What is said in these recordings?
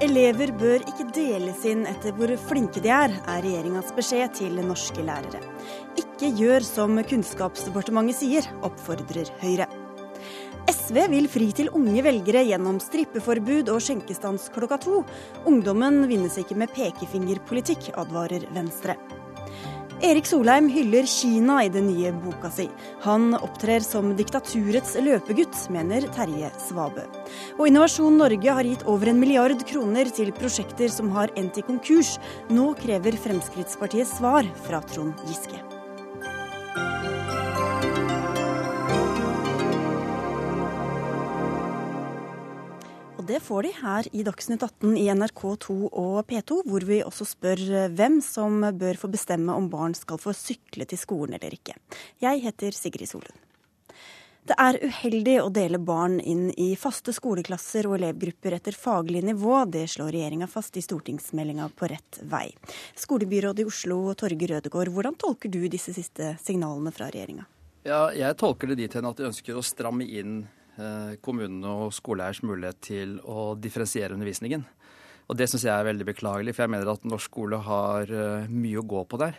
Elever bør ikke deles inn etter hvor flinke de er, er regjeringas beskjed til norske lærere. Ikke gjør som Kunnskapsdepartementet sier, oppfordrer Høyre. SV vil fri til unge velgere gjennom strippeforbud og skjenkestans klokka to. Ungdommen vinnes ikke med pekefingerpolitikk, advarer Venstre. Erik Solheim hyller Kina i den nye boka si. Han opptrer som diktaturets løpegutt, mener Terje Svabø. Og Innovasjon Norge har gitt over en milliard kroner til prosjekter som har endt i konkurs. Nå krever Fremskrittspartiet svar fra Trond Giske. Det får de her i Dagsnytt 18 i NRK2 og P2, hvor vi også spør hvem som bør få bestemme om barn skal få sykle til skolen eller ikke. Jeg heter Sigrid Solund. Det er uheldig å dele barn inn i faste skoleklasser og elevgrupper etter faglig nivå. Det slår regjeringa fast i stortingsmeldinga På rett vei. Skolebyråd i Oslo, Torger Rødegård, hvordan tolker du disse siste signalene fra regjeringa? Ja, jeg tolker det dit hen at de ønsker å stramme inn Eh, kommunene og skoleeiers mulighet til å differensiere undervisningen. Og Det syns jeg er veldig beklagelig, for jeg mener at norsk skole har eh, mye å gå på der.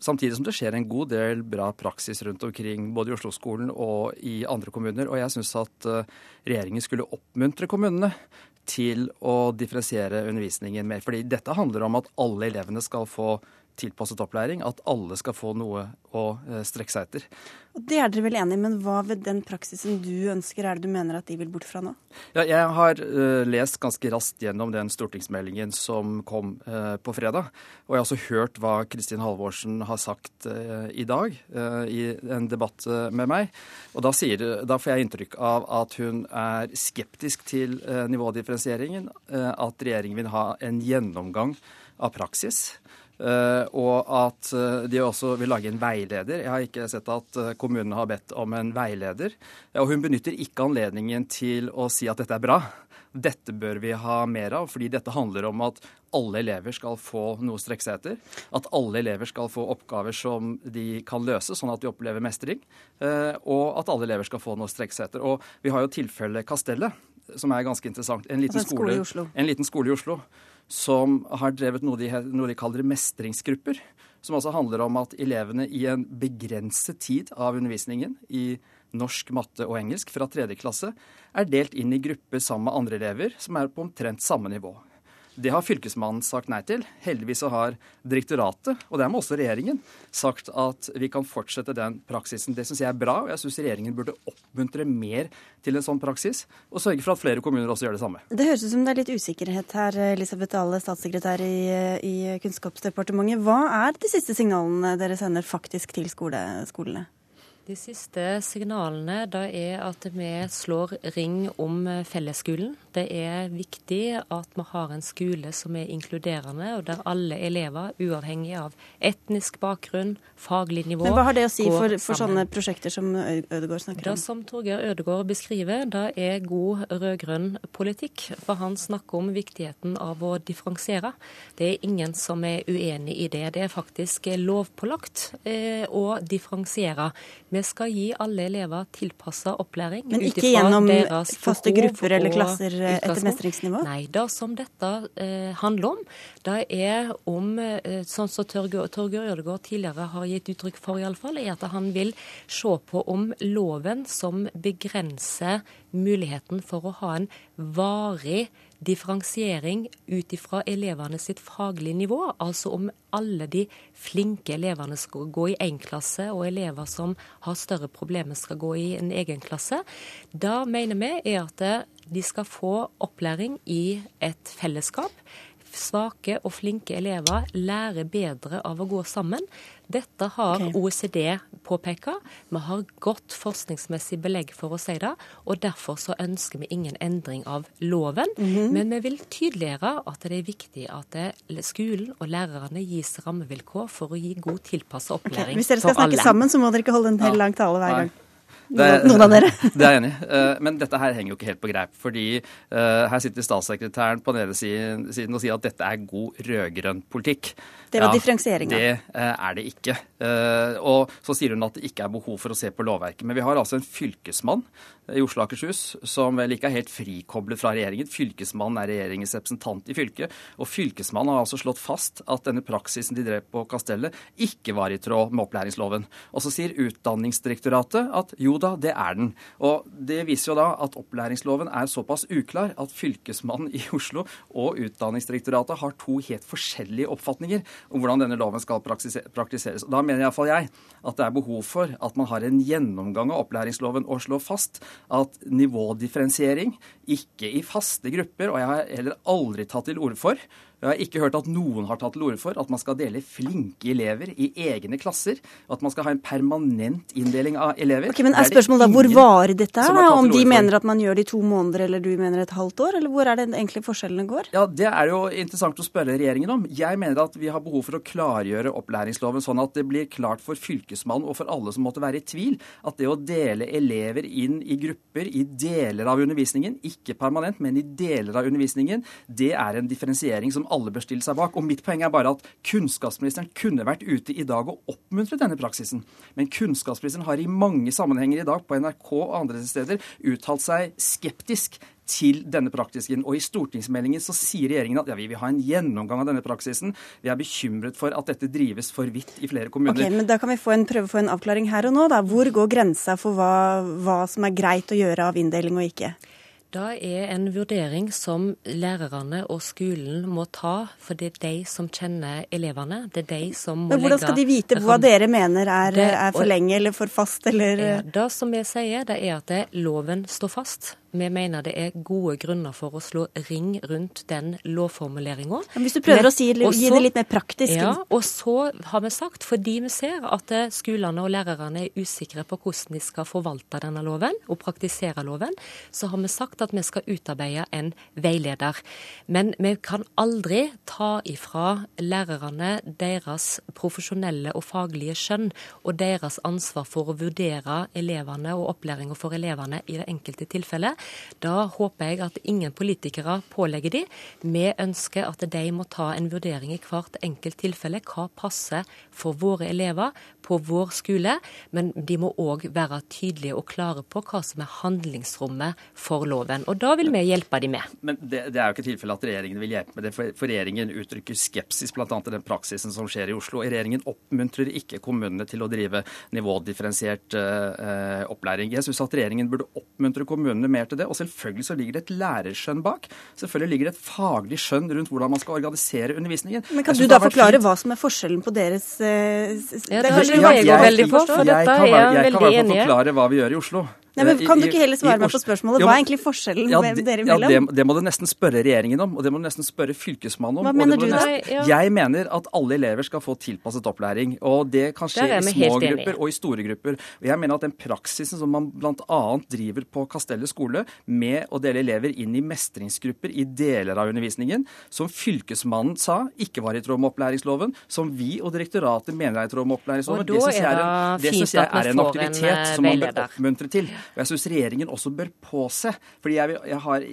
Samtidig som det skjer en god del bra praksis rundt omkring både i Oslo-skolen og i andre kommuner. Og jeg syns at eh, regjeringen skulle oppmuntre kommunene til å differensiere undervisningen mer. Fordi dette handler om at alle elevene skal få tilpasset opplæring, at alle skal få noe å eh, strekke seg etter. Og Det er dere vel enige, men hva ved den praksisen du ønsker er det du mener at de vil bort fra nå? Ja, jeg har uh, lest ganske raskt gjennom den stortingsmeldingen som kom uh, på fredag. Og jeg har også hørt hva Kristin Halvorsen har sagt uh, i dag i en debatt med meg. Og da, sier, da, får jeg inntrykk av at hun er skeptisk til nivådifferensieringen. at regjeringen vil ha en gjennomgang av praksis. Uh, og at uh, de også vil lage en veileder. Jeg har ikke sett at uh, kommunene har bedt om en veileder. Og hun benytter ikke anledningen til å si at dette er bra. Dette bør vi ha mer av, fordi dette handler om at alle elever skal få noe å strekke seg etter. At alle elever skal få oppgaver som de kan løse, sånn at de opplever mestring. Og at alle elever skal få noe å strekke seg etter. Og vi har jo tilfellet Kastellet, som er ganske interessant. En liten, skole, skole en liten skole i Oslo som har drevet noe de, noe de kaller mestringsgrupper. Som altså handler om at elevene i en begrenset tid av undervisningen i norsk, matte og engelsk fra tredje klasse er delt inn i grupper sammen med andre elever som er på omtrent samme nivå. Det har Fylkesmannen sagt nei til. Heldigvis har direktoratet, og dermed også regjeringen, sagt at vi kan fortsette den praksisen. Det syns jeg er bra, og jeg syns regjeringen burde oppmuntre mer til en sånn praksis, og sørge for at flere kommuner også gjør det samme. Det høres ut som det er litt usikkerhet her, Elisabeth Dale, statssekretær i, i Kunnskapsdepartementet. Hva er de siste signalene dere sender faktisk til skole, skolene? De siste signalene da er at vi slår ring om fellesskolen. Det er viktig at vi har en skole som er inkluderende, og der alle elever, uavhengig av etnisk bakgrunn, faglig nivå Men Hva har det å si for, for sånne prosjekter som Ødegaard snakker om? Det som Torgeir Ødegaard beskriver, det er god rød-grønn politikk. For han snakker om viktigheten av å differensiere. Det er ingen som er uenig i det. Det er faktisk lovpålagt eh, å differensiere. Vi skal gi alle elever tilpassa opplæring. Men ikke gjennom faste grupper eller klasser etter mestringsnivå? Nei. Det som dette eh, handler om, det er om, eh, sånn som Torgeir Ødegaard tidligere har gitt uttrykk for, iallfall, er at han vil se på om loven som begrenser muligheten for å ha en varig differensiering ut ifra elevene sitt faglige nivå. Altså om alle de flinke elevene skal gå i én klasse, og elever som har større problemer skal gå i en egen klasse. Da mener vi er at de skal få opplæring i et fellesskap svake og flinke elever lærer bedre av å gå sammen. Dette har okay. OECD påpeka. Vi har godt forskningsmessig belegg for å si det. Og derfor så ønsker vi ingen endring av loven. Mm -hmm. Men vi vil tydeliggjøre at det er viktig at skolen og lærerne gis rammevilkår for å gi god tilpassa opplæring okay. Hvis dere skal snakke alle. sammen, så må dere ikke holde en hel lang tale hver gang. Noen, noen av dere. det er jeg enig i. Uh, men dette her henger jo ikke helt på greip. Fordi uh, her sitter statssekretæren på den ene siden og sier at dette er god rød-grønn politikk. Det var ja, differensieringa. Det uh, er det ikke. og så sier hun at det ikke er behov for å se på lovverket. Men vi har altså en fylkesmann i Oslo og Akershus som vel ikke er helt frikoblet fra regjeringen. Fylkesmannen er regjeringens representant i fylket. Og fylkesmannen har altså slått fast at denne praksisen de drev på Kastellet, ikke var i tråd med opplæringsloven. Og så sier Utdanningsdirektoratet at jo da, det er den. Og det viser jo da at opplæringsloven er såpass uklar at fylkesmannen i Oslo og Utdanningsdirektoratet har to helt forskjellige oppfatninger om hvordan denne loven skal praktiseres. Og Da mener iallfall jeg at det er behov for at man har en gjennomgang av opplæringsloven og slår fast at nivådifferensiering ikke i faste grupper, og jeg har heller aldri tatt til orde for jeg har ikke hørt at noen har tatt til orde for at man skal dele flinke elever i egne klasser. At man skal ha en permanent inndeling av elever. Ok, men er spørsmålet da, Hvor varig dette er? Om de mener at man gjør det i to måneder, eller du mener et halvt år? Eller hvor er det egentlig forskjellene går? Ja, Det er jo interessant å spørre regjeringen om. Jeg mener at vi har behov for å klargjøre opplæringsloven sånn at det blir klart for Fylkesmannen og for alle som måtte være i tvil, at det å dele elever inn i grupper i deler av undervisningen, ikke permanent, men i deler av undervisningen, det er en differensiering som alle bør stille seg bak. Og mitt poeng er bare at kunnskapsministeren kunne vært ute i dag og oppmuntret denne praksisen. Men kunnskapsministeren har i mange sammenhenger i dag på NRK og andre steder uttalt seg skeptisk til denne praksisen. Og i stortingsmeldingen så sier regjeringen at ja, vi vil ha en gjennomgang av denne praksisen. Vi er bekymret for at dette drives for vidt i flere kommuner. Okay, men Da kan vi en, prøve å få en avklaring her og nå. Da. Hvor går grensa for hva, hva som er greit å gjøre av inndeling og ikke? Da er en vurdering som lærerne og skolen må ta, for det er de som kjenner elevene. Det er de som må Men Hvordan skal de vite hva dere mener er, det, er for lenge eller for fast, eller Det som jeg sier, det er at det, loven står fast. Vi mener det er gode grunner for å slå ring rundt den lovformuleringa. Hvis du prøver Men, å si, gi det litt mer praktisk. Ja, og så har vi sagt, fordi vi ser at eh, skolene og lærerne er usikre på hvordan de skal forvalte denne loven og praktisere loven, så har vi sagt at vi skal utarbeide en veileder. Men vi kan aldri ta ifra lærerne deres profesjonelle og faglige skjønn og deres ansvar for å vurdere elevene og opplæringa for elevene i det enkelte tilfellet. Da håper jeg at ingen politikere pålegger de. Vi ønsker at de må ta en vurdering i hvert enkelt tilfelle. Hva passer for våre elever på vår skole? Men de må òg være tydelige og klare på hva som er handlingsrommet for loven. Og da vil vi hjelpe de med. Men det, det er jo ikke tilfellet at regjeringen vil hjelpe med det. For, regjeringen uttrykker skepsis bl.a. til den praksisen som skjer i Oslo. Regjeringen oppmuntrer ikke kommunene til å drive nivådifferensiert uh, opplæring. Jeg syns at regjeringen burde oppmuntre kommunene mer til det. Og selvfølgelig så ligger det et lærerskjønn bak. Selvfølgelig ligger det et faglig skjønn rundt hvordan man skal organisere undervisningen. Men Kan du da forklare fint. hva som er forskjellen på deres uh, ja, Det er jeg, jeg, veldig på, for dette er jeg veldig enig i. Jeg kan i hvert fall forklare hva vi gjør i Oslo. Nei, men Kan du ikke heller svare meg på spørsmålet? Hva er egentlig forskjellen ja, det, dere imellom? Ja, det, det, må du nesten spørre regjeringen om, og det må du nesten spørre Fylkesmannen om. Hva mener du da? Nesten, jeg mener at alle elever skal få tilpasset opplæring. Og det kan skje i små grupper og i store grupper. Og jeg mener at den praksisen som man bl.a. driver på Kastellet skole, med å dele elever inn i mestringsgrupper i deler av undervisningen, som Fylkesmannen sa ikke var i tråd med opplæringsloven, som vi og direktoratet mener er i tråd med opplæringsloven, det syns jeg, jeg, er en aktivitet en, som man bør oppmuntre til. Og jeg syns regjeringen også bør påse. fordi jeg, jeg, har,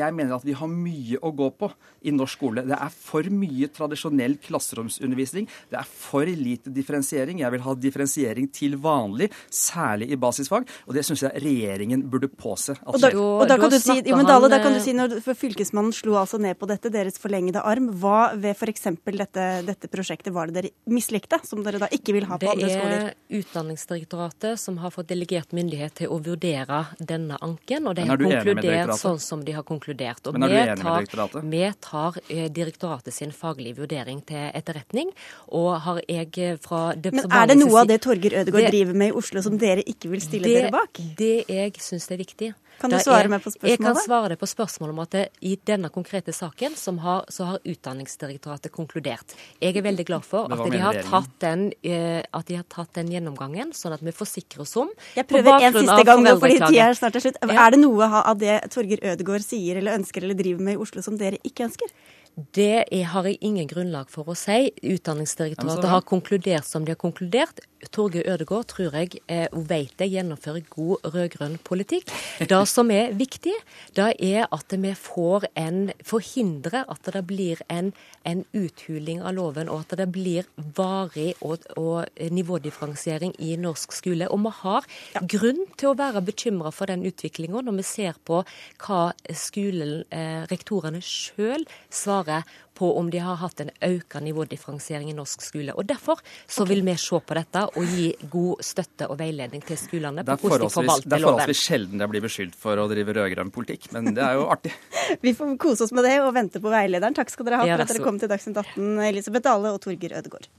jeg, mener at vi har mye å gå på i norsk skole. Det er for mye tradisjonell klasseromsundervisning. Det er for lite differensiering. Jeg vil ha differensiering til vanlig, særlig i basisfag. Og det syns jeg regjeringen burde påse. Og da, og da, kan du si, jo, men Dale, da kan du si når Fylkesmannen slo altså ned på dette, deres forlengede arm, hva ved f.eks. Dette, dette prosjektet var det dere mislikte, som dere da ikke vil ha på det andre skoler? Det er Utdanningsdirektoratet som har fått delegert myndighet til å vurdere vurdere denne anken, og de har konkludert sånn som de har konkludert. Og Men er du enig med direktoratet? Vi tar eh, direktoratet sin faglige vurdering til etterretning. Og har jeg eh, fra Men er det noe av det Torger Ødegaard driver med i Oslo som dere ikke vil stille det, dere bak? Det jeg syns er viktig, kan du svare meg på spørsmålet? Jeg kan svare deg på spørsmålet om at det, i denne konkrete saken har, så har Utdanningsdirektoratet konkludert. Jeg er veldig glad for at de, har tatt den, uh, at de har tatt den gjennomgangen, sånn at vi forsikrer oss om Jeg prøver en siste gang nå, fordi tida er snart er slutt. Er det noe av det Torger Ødegaard sier eller ønsker eller driver med i Oslo som dere ikke ønsker? Det er, har jeg ingen grunnlag for å si. Utdanningsdirektoratet har konkludert som de har konkludert. Torgeir Ødegaard tror jeg hun og vet jeg gjennomfører god rød-grønn politikk. Det som er viktig, det er at vi får en forhindrer at det blir en, en uthuling av loven, og at det blir varig og, og nivådifferensiering i norsk skole. Og vi har grunn til å være bekymra for den utviklinga når vi ser på hva skolen, eh, rektorene sjøl svarer på om de har hatt en økt nivådifferensiering i norsk skole. Og Derfor så vil vi se på dette og gi god støtte og veiledning til skolene. på hvordan de forvalter loven. Det er forholdsvis sjelden jeg blir beskyldt for å drive rød-grønn politikk, men det er jo artig. Vi får kose oss med det og vente på veilederen. Takk skal dere ha for at dere kom til Dagsnytt 18, Elisabeth Dale og Torger Ødegaard.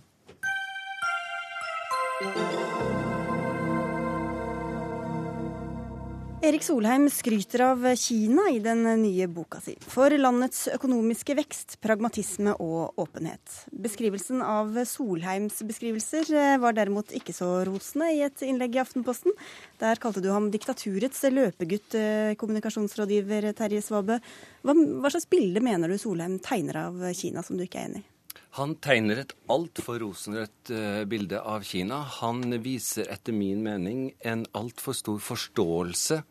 Erik Solheim skryter av Kina i den nye boka si. For landets økonomiske vekst, pragmatisme og åpenhet. Beskrivelsen av Solheims beskrivelser eh, var derimot ikke så rosende i et innlegg i Aftenposten. Der kalte du ham diktaturets løpegutt, eh, kommunikasjonsrådgiver Terje Svabø. Hva, hva slags bilde mener du Solheim tegner av Kina som du ikke er enig i? Han tegner et altfor rosenrødt uh, bilde av Kina. Han viser etter min mening en altfor stor forståelse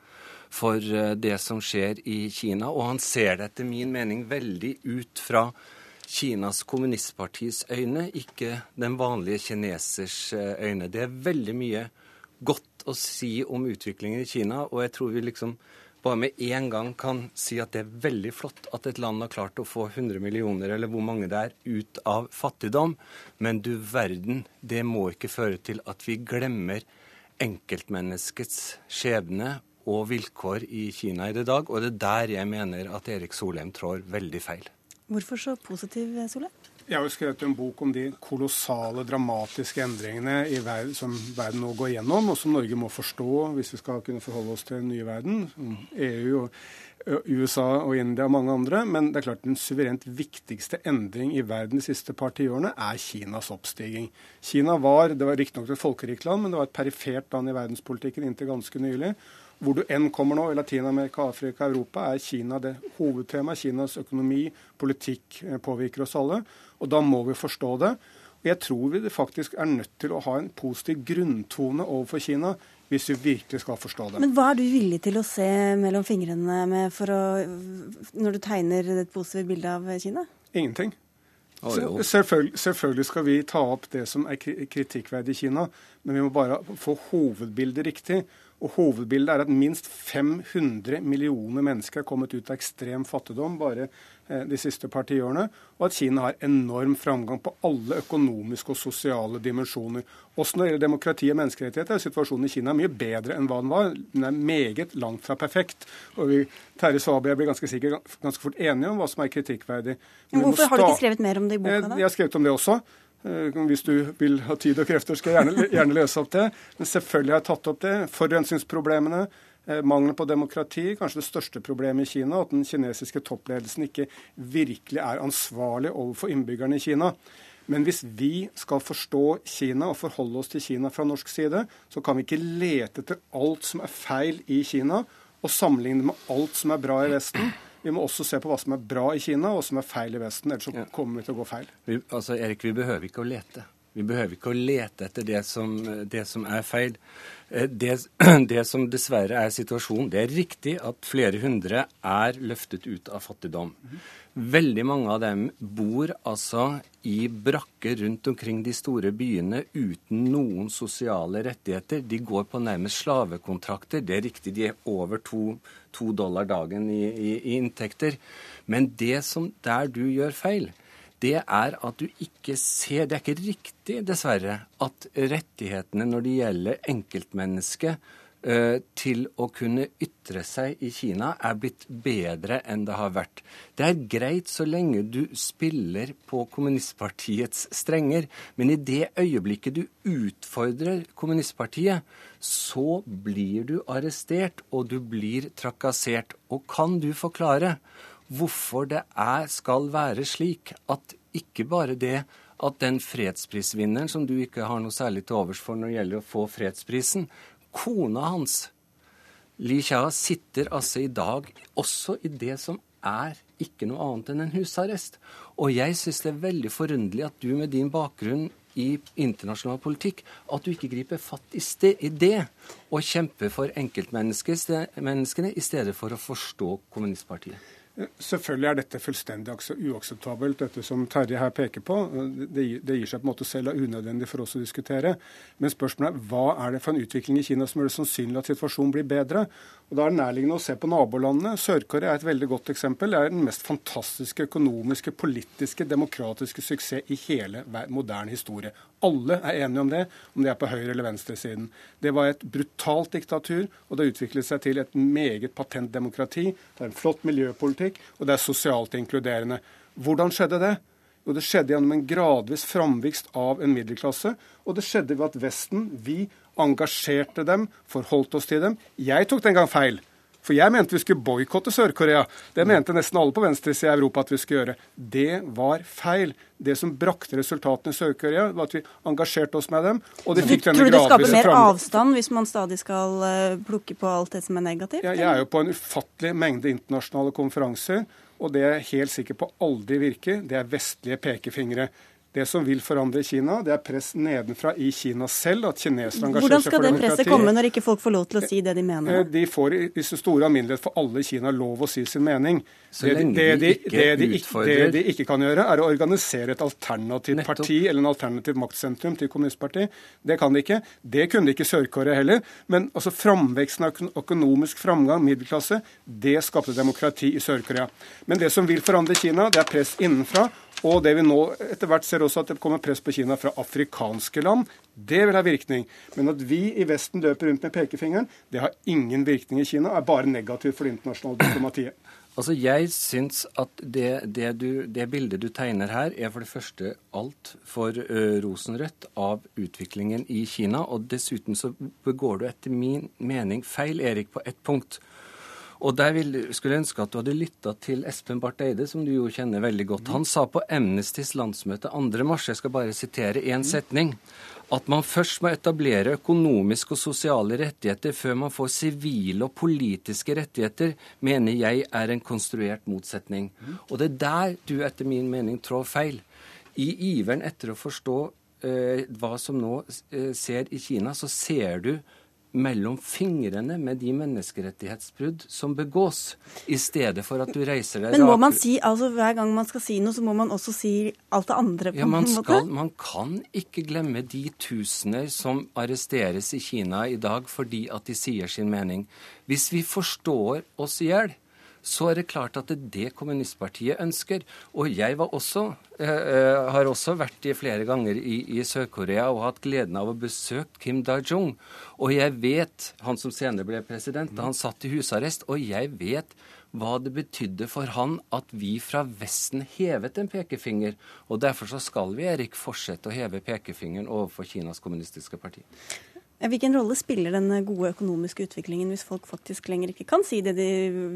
for uh, det som skjer i Kina. Og han ser det etter min mening veldig ut fra Kinas kommunistpartis øyne, ikke den vanlige kinesers uh, øyne. Det er veldig mye godt å si om utviklingen i Kina, og jeg tror vi liksom bare med en gang kan si at det er veldig flott at et land har klart å få 100 millioner, eller hvor mange det er, ut av fattigdom. Men du verden, det må ikke føre til at vi glemmer enkeltmenneskets skjebne og vilkår i Kina i det dag. Og det er der jeg mener at Erik Solheim trår veldig feil. Hvorfor så positiv, Solheim? Jeg har jo skrevet en bok om de kolossale, dramatiske endringene i verden, som verden nå går gjennom, og som Norge må forstå hvis vi skal kunne forholde oss til den nye verden. EU og USA og India og mange andre. Men det er klart den suverent viktigste endring i verden de siste par tiårene er Kinas oppstigning. Kina var det var riktignok et folkerikt land, men det var et perifert land i verdenspolitikken inntil ganske nylig. Hvor du enn kommer nå, i Latin-Amerika, Afrika, Europa, er Kina det hovedtemaet. Kinas økonomi, politikk eh, påvirker oss alle. Og da må vi forstå det. Og jeg tror vi faktisk er nødt til å ha en positiv grunntone overfor Kina hvis vi virkelig skal forstå det. Men hva er du villig til å se mellom fingrene med å, når du tegner et positivt bilde av Kina? Ingenting. Selvfølgelig, selvfølgelig, skal vi ta opp det som er kritikkverdig i Kina, men vi må bare få hovedbildet riktig. Og Hovedbildet er at minst 500 millioner mennesker er kommet ut av ekstrem fattigdom bare eh, de siste par tiårene, og at Kina har enorm framgang på alle økonomiske og sosiale dimensjoner. Også når det gjelder demokrati og menneskerettigheter, er situasjonen i Kina mye bedre enn hva den var. Den er meget langt fra perfekt. Og vi, Terje Svabe blir ganske sikkert ganske fort enige om hva som er kritikkverdig. Men hvorfor har du ikke skrevet mer om det i boka? da? Jeg har skrevet om det også. Eh, hvis du vil ha tid og krefter, skal jeg gjerne, gjerne lese opp det. Men selvfølgelig har jeg tatt opp det. Forurensningsproblemene, eh, mangelen på demokrati, kanskje det største problemet i Kina. At den kinesiske toppledelsen ikke virkelig er ansvarlig overfor innbyggerne i Kina. Men hvis vi skal forstå Kina og forholde oss til Kina fra norsk side, så kan vi ikke lete etter alt som er feil i Kina, og sammenligne med alt som er bra i Vesten. Vi må også se på hva som er bra i Kina, og som er feil i Vesten. Ellers så kommer vi til å gå feil. Vi, altså, Erik, vi behøver ikke å lete. Vi behøver ikke å lete etter det som, det som er feil. Eh, det, det, som dessverre er situasjonen, det er riktig at flere hundre er løftet ut av fattigdom. Veldig mange av dem bor altså i brakker rundt omkring de store byene uten noen sosiale rettigheter. De går på nærmest slavekontrakter. Det er riktig, de er over to, to dollar dagen i, i, i inntekter. Men det som der du gjør feil, det er at du ikke ser Det er ikke riktig, dessverre, at rettighetene når det gjelder enkeltmennesket til å kunne ytre seg i Kina, er blitt bedre enn det har vært. Det er greit så lenge du spiller på kommunistpartiets strenger, men i det øyeblikket du utfordrer kommunistpartiet, så blir du arrestert, og du blir trakassert. Og kan du forklare hvorfor det er, skal være slik at ikke bare det at den fredsprisvinneren som du ikke har noe særlig til overs for når det gjelder å få fredsprisen, kona hans, Li Xia, sitter altså i dag også i det som er ikke noe annet enn en husarrest. Og jeg syns det er veldig forunderlig at du med din bakgrunn i internasjonal politikk at du ikke griper fatt i, sted, i det og kjemper for enkeltmenneskene i stedet for å forstå kommunistpartiet? Selvfølgelig er dette fullstendig uakseptabelt, dette som Terje her peker på. Det gir, det gir seg på en måte selv og unødvendig for oss å diskutere. Men spørsmålet er hva er det for en utvikling i Kina som gjør det sannsynlig at situasjonen blir bedre? Og Da er det nærliggende å se på nabolandene. Sør-Korea er et veldig godt eksempel. Det er den mest fantastiske økonomiske, politiske, demokratiske suksess i hele moderne historie. Alle er enige om det, om de er på høyre- eller venstresiden. Det var et brutalt diktatur, og det utviklet seg til et meget patent demokrati. Det er en flott miljøpolitikk, og det er sosialt inkluderende. Hvordan skjedde det? Jo, det skjedde gjennom en gradvis framvekst av en middelklasse. Og det skjedde ved at Vesten, vi, engasjerte dem, forholdt oss til dem. Jeg tok den gang feil. For jeg mente vi skulle boikotte Sør-Korea. Det mente nesten alle på venstresida i Europa at vi skulle gjøre. Det var feil. Det som brakte resultatene i Sør-Korea, var at vi engasjerte oss med dem. og de fikk denne Tror du det skaper mer avstand hvis man stadig skal eh, plukke på alt det som er negativt? Ja, jeg er jo på en ufattelig mengde internasjonale konferanser, og det er jeg helt sikker på aldri virker. Det er vestlige pekefingre. Det som vil forandre Kina, det er press nedenfra i Kina selv. at kinesere engasjerer seg for demokrati. Hvordan skal det presset komme når ikke folk får lov til å si det de mener? Eh, de får i så store alminnelighet for alle i Kina lov å si sin mening. Så det, lenge det, de, ikke det, de, det de ikke kan gjøre, er å organisere et alternativt Nettopp. parti eller en alternativ maktsentrum til kommunistpartiet. Det kan de ikke. Det kunne de ikke Sør-Korea heller. Men altså framveksten av økonomisk framgang, middelklasse, det skapte demokrati i Sør-Korea. Men det som vil forandre Kina, det er press innenfra. Og det vi nå etter hvert ser også at det kommer press på Kina fra afrikanske land. Det vil ha virkning. Men at vi i Vesten løper rundt med pekefingeren, det har ingen virkning i Kina, er bare negativt for det internasjonale diplomatiet. Altså, Jeg syns at det, det, du, det, bildet du tegner her, er for det første altfor uh, rosenrødt av utviklingen i Kina. Og dessuten så begår du etter min mening feil, Erik, på ett punkt. Og der vil, skulle jeg ønske at du hadde lytta til Espen Barth Eide, som du jo kjenner veldig godt. Han sa på Amnestys landsmøte 2.3, jeg skal bare sitere én setning, at man først må etablere økonomiske og sosiale rettigheter før man får sivile og politiske rettigheter, mener jeg er en konstruert motsetning. Og det er der du etter min mening trår feil. I iveren etter å forstå eh, hva som nå eh, ser i Kina, så ser du mellom fingrene med de menneskerettighetsbrudd som begås, i stedet for at du reiser deg Men må man si, altså hver gang man skal si noe, så må man også si alt det andre? på ja, man en måte? Man kan ikke glemme de tusener som arresteres i Kina i dag fordi at de sier sin mening. Hvis vi forstår oss i hjel, så er det klart at det er det kommunistpartiet ønsker. Og jeg også, eh, eh, har også vært i flere ganger i, i Sør-Korea og hatt gleden av å besøke Kim Da-jung. Og jeg vet, han som senere ble president, da han satt i husarrest, og jeg vet hva det betydde for han at vi fra Vesten hevet en pekefinger. Og derfor så skal vi, Erik, fortsette å heve pekefingeren overfor Kinas kommunistiske parti. Hvilken rolle spiller den gode økonomiske utviklingen hvis folk faktisk lenger ikke kan si det de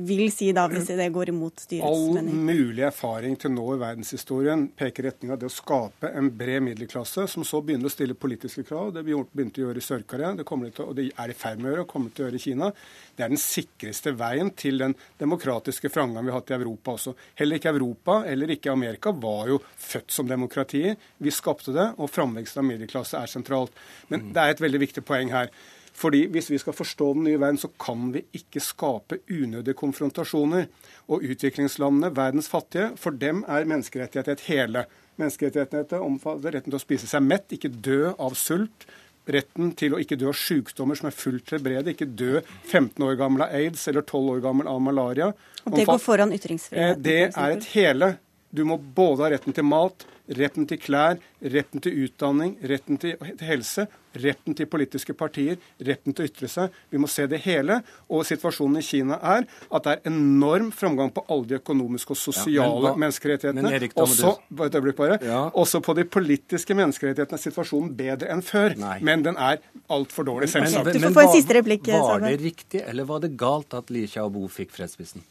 vil si da, hvis det går imot styrets mening? All mulig erfaring til nå i verdenshistorien peker i retning av det å skape en bred middelklasse som så begynner å stille politiske krav. Det vi begynte å gjøre i Sør-Korea, det, og det er i ferd med å gjøre og kommer til å gjøre i Kina. Det er den sikreste veien til den demokratiske framgang vi har hatt i Europa også. Heller ikke Europa eller ikke Amerika var jo født som demokratier. Vi skapte det, og framveksten av middelklasse er sentralt. Men det er et veldig viktig poeng her. Fordi Hvis vi skal forstå den nye verden, så kan vi ikke skape unødige konfrontasjoner. Og utviklingslandene, verdens fattige, for dem er menneskerettigheter et hele. Menneskerettighetene omfatter retten til å spise seg mett, ikke dø av sult. Retten til å ikke dø av sykdommer som er fullt helbredet, ikke dø 15 år gammel av aids eller 12 år gammel av malaria. Og Det går foran ytringsfrihet? Eh, det er et hele. Du må både ha retten til mat, retten til klær, retten til utdanning, retten til helse, retten til politiske partier, retten til å ytre seg. Vi må se det hele. Og situasjonen i Kina er at det er enorm framgang på alle de økonomiske og sosiale ja, menneskerettighetene. Erik, også, bare, ja. også, på de politiske menneskerettighetene er situasjonen bedre enn før. Nei. Men den er altfor dårlig, selvsagt. Men, men, men replikk. Var det riktig, eller var det galt at Li Xiaobo fikk fredsprisen?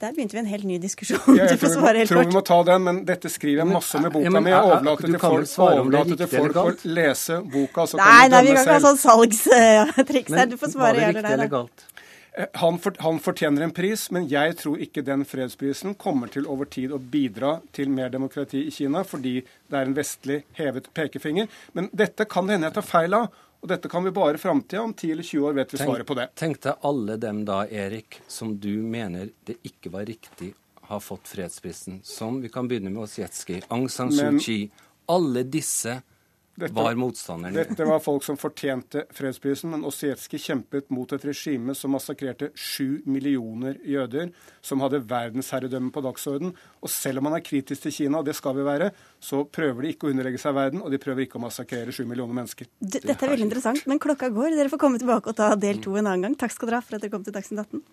Der begynte vi en helt ny diskusjon. Ja, jeg tror, jeg tror vi må ta den, men dette skriver jeg masse med boka mi. Jeg overlater til folk, overlater til folk å lese boka. nei, nei, vi kan ikke ha sånn salgstriks her. Du får svare gjerne der. Var eller galt? Eh, han, for, han, fortjener en pris, men jeg tror ikke den fredsprisen kommer til over tid å bidra til mer demokrati i Kina, fordi det er en vestlig hevet pekefinger. Men dette kan det hende jeg tar feil av. Og dette kan vi bare i framtida. Om 10 eller 20 år vet vi svaret på det. Tenk deg alle dem da, Erik, som du mener det ikke var riktig har fått fredsprisen. Som vi kan begynne med Osjetskij, Aung San Suu Kyi. Alle disse dette, var motstanderen. Dette var folk som fortjente fredsprisen, men Ossetskij kjempet mot et regime som massakrerte sju millioner jøder, som hadde verdensherredømme på dagsorden. Og selv om man er kritisk til Kina, og det skal vi være, så prøver de ikke å underlegge seg verden, og de prøver ikke å massakrere sju millioner mennesker. Dette er veldig interessant, men klokka går. Dere får komme tilbake og ta del to en annen gang. Takk skal dere ha for at dere kom til Dagsnytt 18.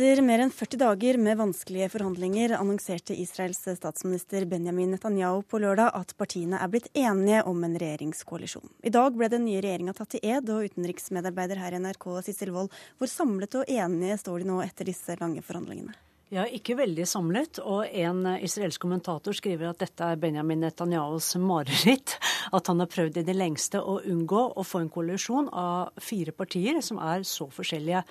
Etter mer enn 40 dager med vanskelige forhandlinger annonserte Israels statsminister Benjamin Netanyahu på lørdag at partiene er blitt enige om en regjeringskoalisjon. I dag ble den nye regjeringa tatt til ed, og utenriksmedarbeider her i NRK Sissel Wold, hvor samlet og enige står de nå etter disse lange forhandlingene? Ja, ikke veldig samlet. Og en israelsk kommentator skriver at dette er Benjamin Netanyahus mareritt. At han har prøvd i det lengste å unngå å få en koalisjon av fire partier som er så forskjellige.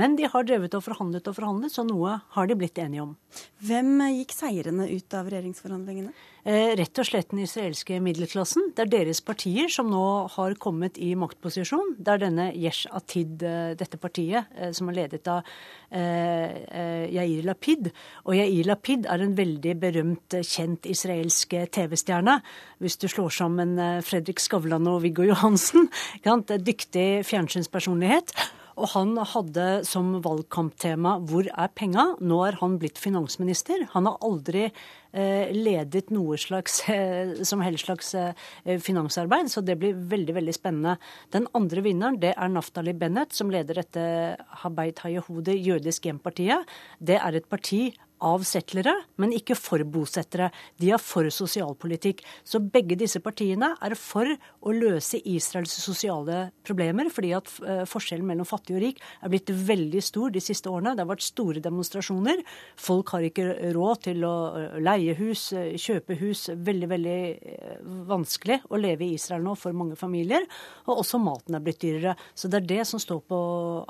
Men de har drevet og forhandlet og forhandlet, så noe har de blitt enige om. Hvem gikk seirende ut av regjeringsforhandlingene? Eh, rett og slett den israelske middelklassen. Det er deres partier som nå har kommet i maktposisjon. Det er denne Yesh Atid, eh, dette partiet, eh, som er ledet av Yair Lapid. Og Yair Lapid er en veldig berømt, kjent israelsk TV-stjerne. Hvis du slår sammen Fredrik Skavlan og Viggo Johansen. Dyktig fjernsynspersonlighet. Og han hadde som valgkamptema 'Hvor er penga?' Nå er han blitt finansminister. Han har aldri ledet noe slags, eh, som helst slags eh, finansarbeid, så det blir veldig veldig spennende. Den andre vinneren det er Naftali Bennett, som leder dette Habeit Hayahode, jødisk hjem-partiet. Det er et parti av settlere, men ikke for bosettere. De er for sosialpolitikk. Så begge disse partiene er for å løse Israels sosiale problemer, fordi at forskjellen mellom fattig og rik er blitt veldig stor de siste årene. Det har vært store demonstrasjoner. Folk har ikke råd til å leie hus, kjøpe hus. Veldig, veldig eh, vanskelig å leve i Israel nå for mange familier. Og også maten er blitt dyrere. Så det er det som står på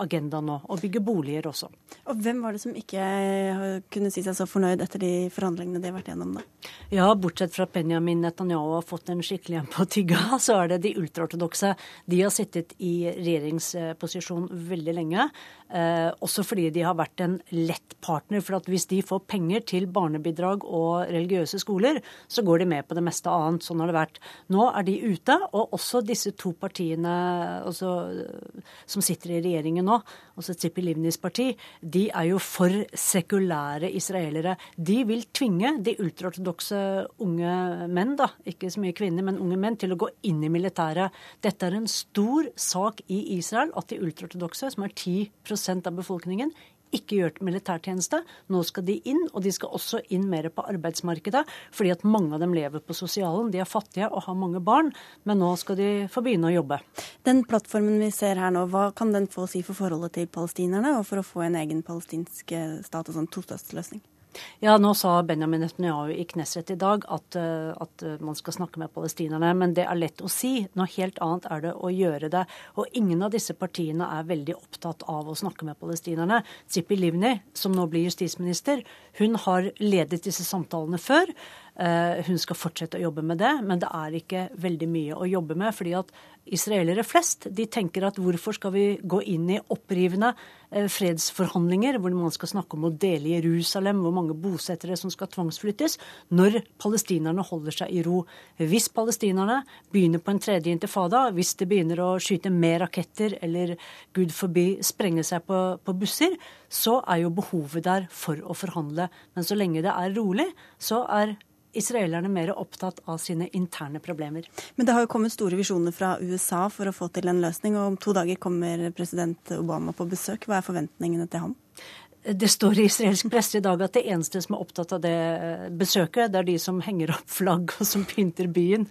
agendaen nå. og bygge boliger også. Og hvem var det som ikke eh, kunne si seg så fornøyd etter de forhandlingene de har vært gjennom, da? Ja, bortsett fra Benjamin Netanyahu har fått en skikkelig en på tygga, så er det de ultraortodokse. De har sittet i regjeringsposisjon veldig lenge. Eh, også fordi de har vært en lett partner. For at hvis de får penger til barnebidrag og religiøse skoler, så går de med på det meste annet. Sånn har det vært. Nå er de ute, og også disse to partiene også, som sitter i regjeringen nå, også Tzipi Livnis parti, de er jo for sekulære israelere. De vil tvinge de ultraortodokse unge menn, da, ikke så mye kvinner, men unge menn, til å gå inn i militæret. Dette er en stor sak i Israel at de ultraortodokse, som er 10 av befolkningen ikke gjort militærtjeneste. Nå skal de inn, og de skal også inn mer på arbeidsmarkedet, fordi at mange av dem lever på sosialen. De er fattige og har mange barn, men nå skal de få begynne å jobbe. Den plattformen vi ser her nå, hva kan den få å si for forholdet til palestinerne, og for å få en egen palestinsk stat og sånn tostatsløsning? Ja, nå sa Benjamin Netanyahu i Knesset i dag at, eh, at, eh, man skal snakke med palestinerne. Men det er lett å si. Noe helt annet er det å gjøre det. Og ingen av disse partiene er veldig opptatt av å snakke med palestinerne. Zipi Livni, som nå blir justisminister, hun har ledet disse samtalene før. Eh, hun skal fortsette å jobbe med det, men det er ikke veldig mye å jobbe med. fordi at israelere flest de tenker at hvorfor skal vi gå inn i opprivende eh, fredsforhandlinger hvor man skal snakke om å dele Jerusalem, hvor mange bosettere som skal tvangsflyttes, når palestinerne holder seg i ro. Hvis palestinerne begynner på en tredje intifada, hvis de begynner å skyte mer raketter eller gud forbi sprenge seg på, på busser, så er jo behovet der for å forhandle. Men så lenge det er rolig, så er israelerne mer opptatt av sine interne problemer. Men det har jo kommet store visjoner fra USA for å få til en løsning, og om to dager kommer president Obama på besøk. Hva er forventningene til ham? Det står i israelsk presse i dag at det eneste som er opptatt av det besøket, det er de som henger opp flagg og som pynter byen,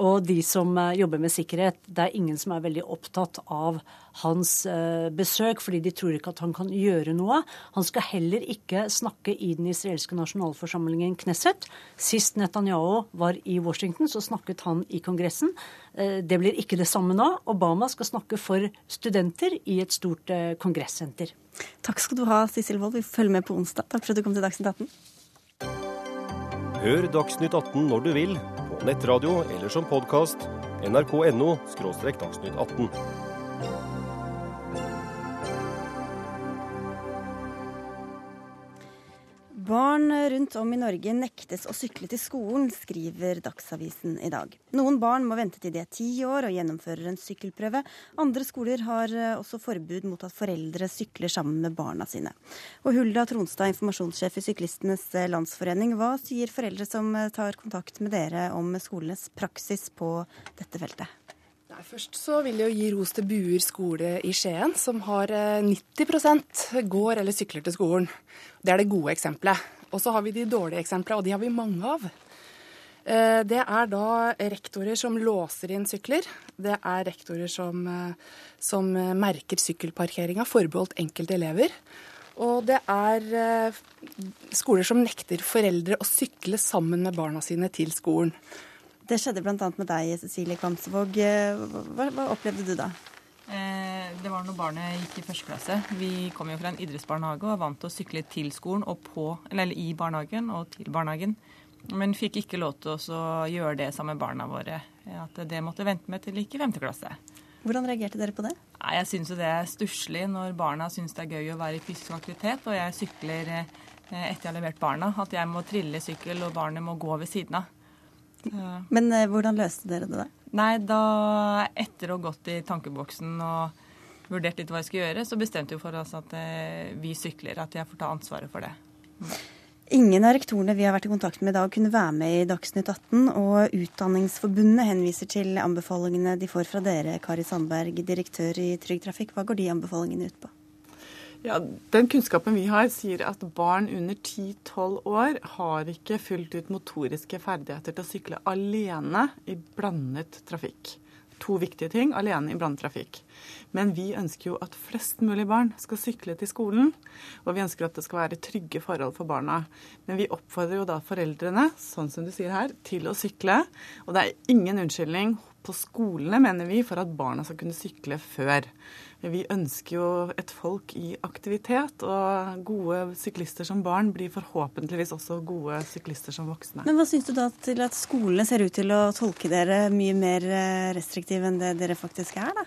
og de som eh, jobber med sikkerhet. Det er ingen som er veldig opptatt av hans eh, besøk, fordi de tror ikke at han kan gjøre noe. Han skal heller ikke snakke i den israelske nasjonalforsamlingen Knesset. Sist Netanyahu var i Washington, så snakket han i Kongressen. Det blir ikke det samme nå. Obama skal snakke for studenter i et stort kongressenter. Takk skal du ha, Sissel Wold. Vi følger med på onsdag. Takk for at du kom til Dagsnytt 18. Hør Dagsnytt 18 når du vil, på nettradio eller som podkast. nrk.no – dagsnytt 18. Barn rundt om i Norge nektes å sykle til skolen, skriver Dagsavisen i dag. Noen barn må vente til de er ti år og gjennomfører en sykkelprøve. Andre skoler har eh, også forbud mot at foreldre sykler sammen med barna sine. Og Hulda Tronstad, informasjonssjef i Syklistenes eh, Landsforening, hva sier foreldre som eh, tar kontakt med dere om skolenes praksis på dette feltet? Nei, først så vil jeg gi ros til Buer skole i Skien, som har 90% går eller sykler til skolen. Det er det gode eksempelet. Og så har vi de dårlige eksemplene, og de har vi mange av. Eh, det er da rektorer som låser inn sykler. Det er rektorer som, eh, som merker sykkelparkeringa forbeholdt enkelte elever. Og det er eh, skoler som nekter foreldre å sykle sammen med barna sine til skolen. Det skjedde bl.a. med deg, Cecilie Kvamsvåg. Hva, hva opplevde du da? Det var når barnet gikk i første klasse. Vi kom jo fra en idrettsbarnehage og var vant til å sykle til skolen og på, eller i barnehagen og til barnehagen. Men fikk ikke lov til å gjøre det sammen med barna våre. At det måtte vente med til gikk i femte klasse. Hvordan reagerte dere på det? Nei, jeg syns jo det er stusslig når barna syns det er gøy å være i fysisk aktivitet, og jeg sykler eh, etter jeg har levert barna. At jeg må trille sykkel og barnet må gå ved siden av. Men eh, hvordan løste dere det da? Nei, da etter å ha gått i tankeboksen og vurdert litt hva jeg skulle gjøre, så bestemte vi for oss at eh, vi sykler, at jeg får ta ansvaret for det. Ingen av rektorene vi har vært i kontakt med i dag, kunne være med i Dagsnytt 18. Og Utdanningsforbundet henviser til anbefalingene de får fra dere, Kari Sandberg, direktør i Trygg Trafikk. Hva går de anbefalingene ut på? Ja, Den kunnskapen vi har, sier at barn under 10-12 år har ikke fullt ut motoriske ferdigheter til å sykle alene i blandet trafikk. To viktige ting alene i blandet. Men vi ønsker jo at flest mulig barn skal sykle til skolen. Og vi ønsker at det skal være trygge forhold for barna. Men vi oppfordrer jo da foreldrene, sånn som du sier her, til å sykle. Og det er ingen unnskyldning på skolene, mener vi, for at barna skal kunne sykle før. Vi ønsker jo et folk i aktivitet, og gode syklister som barn blir forhåpentligvis også gode syklister som voksne. Men Hva syns du da til at skolene ser ut til å tolke dere mye mer eh, restriktive enn det dere faktisk er, da?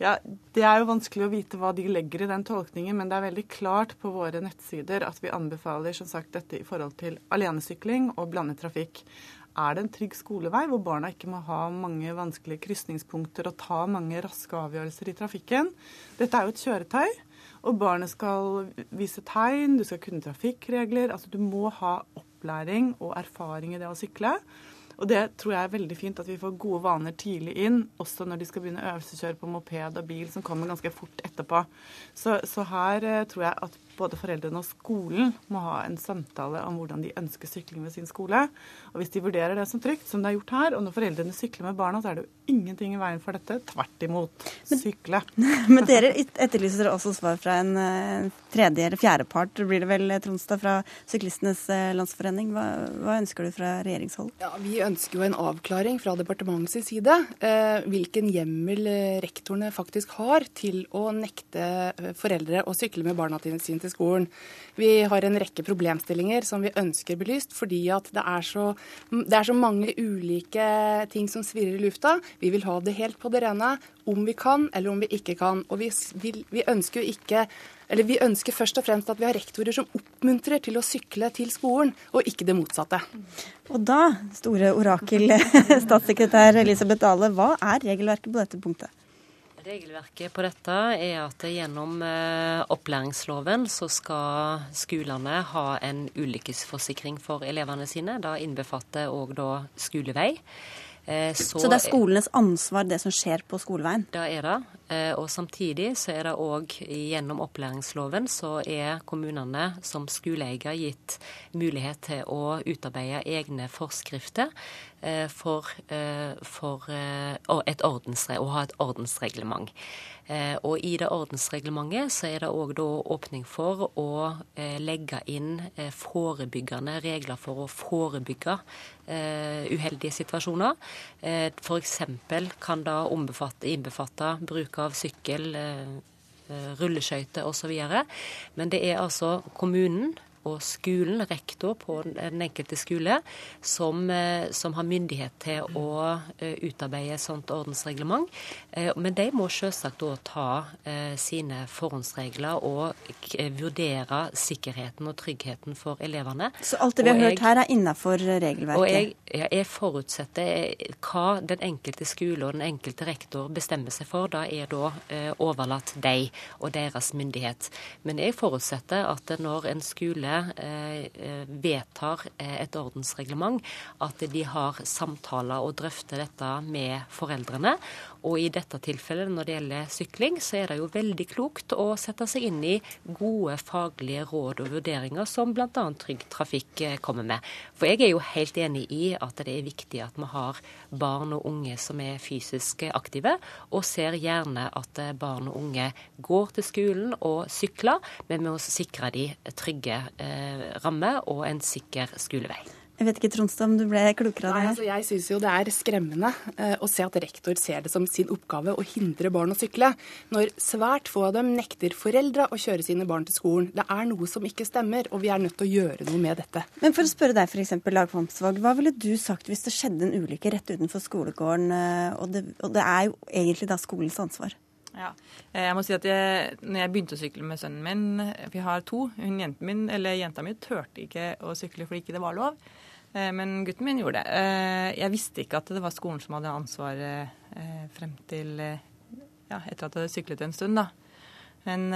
Ja, Det er jo vanskelig å vite hva de legger i den tolkningen, men det er veldig klart på våre nettsider at vi anbefaler som sagt dette i forhold til alenesykling og blandet trafikk er det en trygg skolevei, hvor barna ikke må ha mange vanskelige krysningspunkter og ta mange raske avgjørelser i trafikken. Dette er jo et kjøretøy, og barnet skal vise tegn, du skal kunne trafikkregler. Altså du må ha opplæring og erfaring i det å sykle. Og det tror jeg er veldig fint at vi får gode vaner tidlig inn, også når de skal begynne øvelseskjøre på moped og bil, som kommer ganske fort etterpå. Så, så her eh, tror jeg at både foreldrene og skolen må ha en samtale om hvordan de ønsker sykling ved sin skole. Og hvis de vurderer det som trygt, som det er gjort her, og når foreldrene sykler med barna, så er det jo ingenting i veien for dette. Tvert imot. Sykle. Men, men dere etterlyser også svar fra en uh, tredje eller fjerde part, blir det vel, Tronstad, fra Syklistenes uh, Landsforening. Hva, hva, ønsker du fra regjeringshold? Ja, Vi ønsker jo en avklaring fra departementets side. Eh, hvilken hjemmel rektorene faktisk har til å nekte foreldre å sykle med barna sine til til skolen. Vi har en rekke problemstillinger som vi ønsker belyst, fordi at det er, så, det er så mange ulike ting som svirrer i lufta. Vi vil ha det helt på det rene om vi kan eller om vi ikke kan. Og vi, vil, vi ønsker jo ikke eller Vi ønsker først og fremst at vi har rektorer som oppmuntrer til å sykle til skolen, og ikke det motsatte. Og da, store orakel statssekretær Elisabeth Dale, hva er regelverket på dette punktet? Regelverket på dette er at gjennom eh, opplæringsloven så skal skolene ha en ulykkesforsikring for elevene sine. Det innbefatter òg da skolevei. Så, så, det er skolenes ansvar, det som skjer på skoleveien? Det er det. Og samtidig så er det òg gjennom opplæringsloven så er kommunene som skoleeier gitt mulighet til å utarbeide egne forskrifter for, for et ordensre, å ha et ordensreglement. Eh, og i det ordensreglementet så er det òg åpning for å eh, legge inn eh, forebyggende regler for å forebygge uheldige situasjoner. F.eks. kan det innbefatte bruk av sykkel, rulleskøyter osv. Men det er altså kommunen og skolen, rektor på den enkelte skole, som, eh, som har myndighet til å eh, utarbeide et sånt ordensreglement. Eh, men de må selvsagt da ta sine forhåndsregler og vurdere sikkerheten og tryggheten for elevene. Så alt det vi har jeg, hørt her er innafor regelverket? Og jeg, jeg, forutsetter hva den enkelte skole og den enkelte rektor bestemmer seg for. Da er da overlatt dem og deres myndighet. Men jeg forutsetter at når en skole Eh, eh, vedtar eh, et ordensreglement, at de har samtaler og drøfter dette med foreldrene. Og i dette tilfellet, når det gjelder sykling, så er det jo veldig klokt å sette seg inn i gode faglige råd og vurderinger som bl.a. Trygg Trafikk kommer med. For jeg er jo helt enig i at det er viktig at vi har barn og unge som er fysisk aktive, og ser gjerne at barn og unge går til skolen og sykler, men vi må sikre de trygge Eh, rammer og en sikker skolevei. Jeg vet ikke, Tronstad, om du ble klokere av det her? Altså, jeg syns jo det er skremmende eh, å se at rektor ser det som sin oppgave å hindre barn å sykle, når svært få av dem nekter foreldra å kjøre sine barn til skolen. Det er noe som ikke stemmer, og vi er nødt til å gjøre noe med dette. Men for å spørre deg f.eks., Lag Kvamsvåg, hva ville du sagt hvis det skjedde en ulykke rett utenfor skolegården, eh, og det, og det er jo egentlig da skolens ansvar? Ja. Eh, jeg må si at jeg, når jeg begynte å sykle med sønnen min, for jeg har to hun jenten min, eller Jenta mi turte ikke å sykle fordi ikke det var lov. Eh, men gutten min gjorde det. Eh, jeg visste ikke at det var skolen som hadde ansvaret frem til ja, etter at jeg hadde syklet en stund. da. Men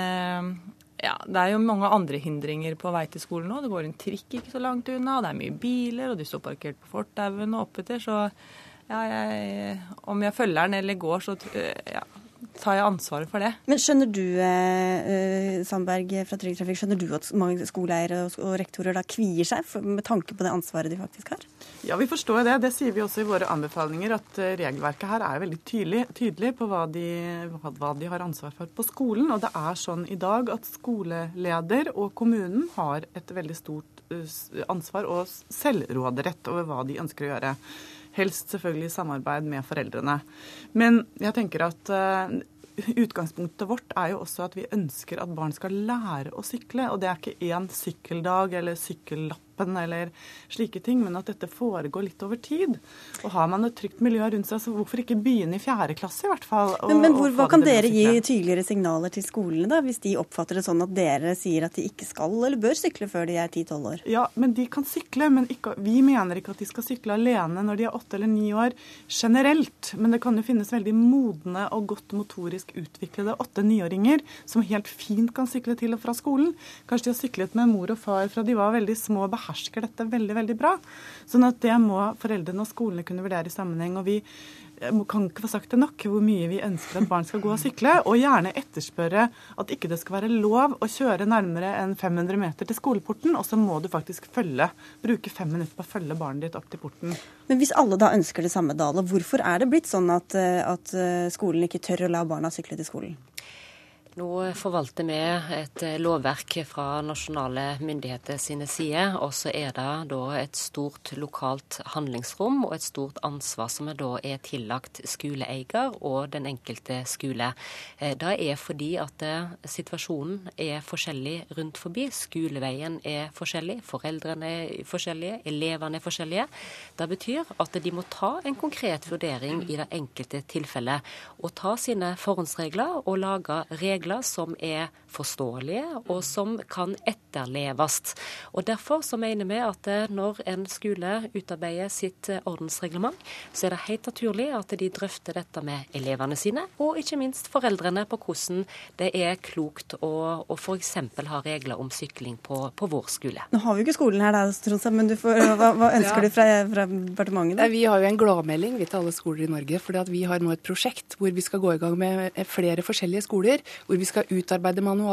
ja, det er jo mange andre hindringer på vei til skolen nå. Det går en trikk ikke så langt unna, det er mye biler, og de står parkert på fortauene og oppetter. Så ja, jeg, om jeg følger den eller går, så ja, tar jeg ansvaret for det. Men skjønner du eh, eh, Sandberg fra Trygg Trafikk, skjønner du at mange skoleeiere og rektorer da kvier seg for, med tanke på det ansvaret de faktisk har? Ja, vi forstår det. Det sier vi også i våre anbefalinger, at eh, regelverket her er veldig tydelig, tydelig på hva de, hva de, har ansvar for på skolen. Og det er sånn i dag at skoleleder og kommunen har et veldig stort ansvar og selvråderett over hva de ønsker å gjøre. Helst selvfølgelig i samarbeid med foreldrene. Men jeg tenker at uh, utgangspunktet vårt er jo også at vi ønsker at barn skal lære å sykle. Og det er ikke én sykkeldag eller sykkellapp kroppen eller slike ting, men at dette foregår litt over tid. Og har man et trygt miljø rundt seg, så hvorfor ikke begynne i fjerde klasse i hvert fall? Og, men, men hvor, hva kan dere gi tydeligere signaler til skolene, da, hvis de oppfatter det sånn at dere sier at de ikke skal eller bør sykle før de er 10-12 år? Ja, men de kan sykle, men ikke, vi mener ikke at de skal sykle alene når de er 8 eller 9 år generelt. Men det kan jo finnes veldig modne og godt motorisk utviklede 8-9-åringer som helt fint kan sykle til og fra skolen. Kanskje de har syklet med mor og far fra de var veldig små og behersker dette veldig veldig bra. Sånn at det må foreldrene og skolene kunne vurdere i sammenheng. og vi kan ikke få sagt det nok hvor mye vi ønsker at barn skal gå og sykle, og gjerne etterspørre at ikke det skal være lov å kjøre nærmere enn 500 meter til skoleporten, og så må du faktisk følge, bruke fem minutter på å følge barnet ditt opp til porten. Men hvis alle da ønsker det samme, Dale, hvorfor er det blitt sånn at, at skolen ikke tør å la barna sykle til skolen? Nå forvalter vi et lovverk fra nasjonale myndigheter sine sider. Og så er det da et stort lokalt handlingsrom og et stort ansvar som er da er tillagt skoleeier og den enkelte skole. Eh, det er fordi at eh, situasjonen er forskjellig rundt forbi. Skoleveien er forskjellig, foreldrene er forskjellige, elevene er forskjellige. Det betyr at de må ta en konkret vurdering i det enkelte tilfellet. Og ta sine forhåndsregler og lage regler regler som er forståelige, og som kan etterleves. Og Derfor så mener vi at eh, når en skole utarbeider sitt eh, ordensreglement, så er det helt naturlig at de drøfter dette med elevene sine, og ikke minst foreldrene, på hvordan det er klokt å, å f.eks. ha regler om sykling på, på, vår skole. Nå har vi jo ikke skolen her, da, Tronsa, men får, hva, hva, ønsker ja. du fra, fra departementet? Da? Vi har jo en gladmelding vi til alle skoler i Norge. for vi har nå et prosjekt hvor vi skal gå i gang med flere forskjellige skoler, hvor vi skal utarbeide manualer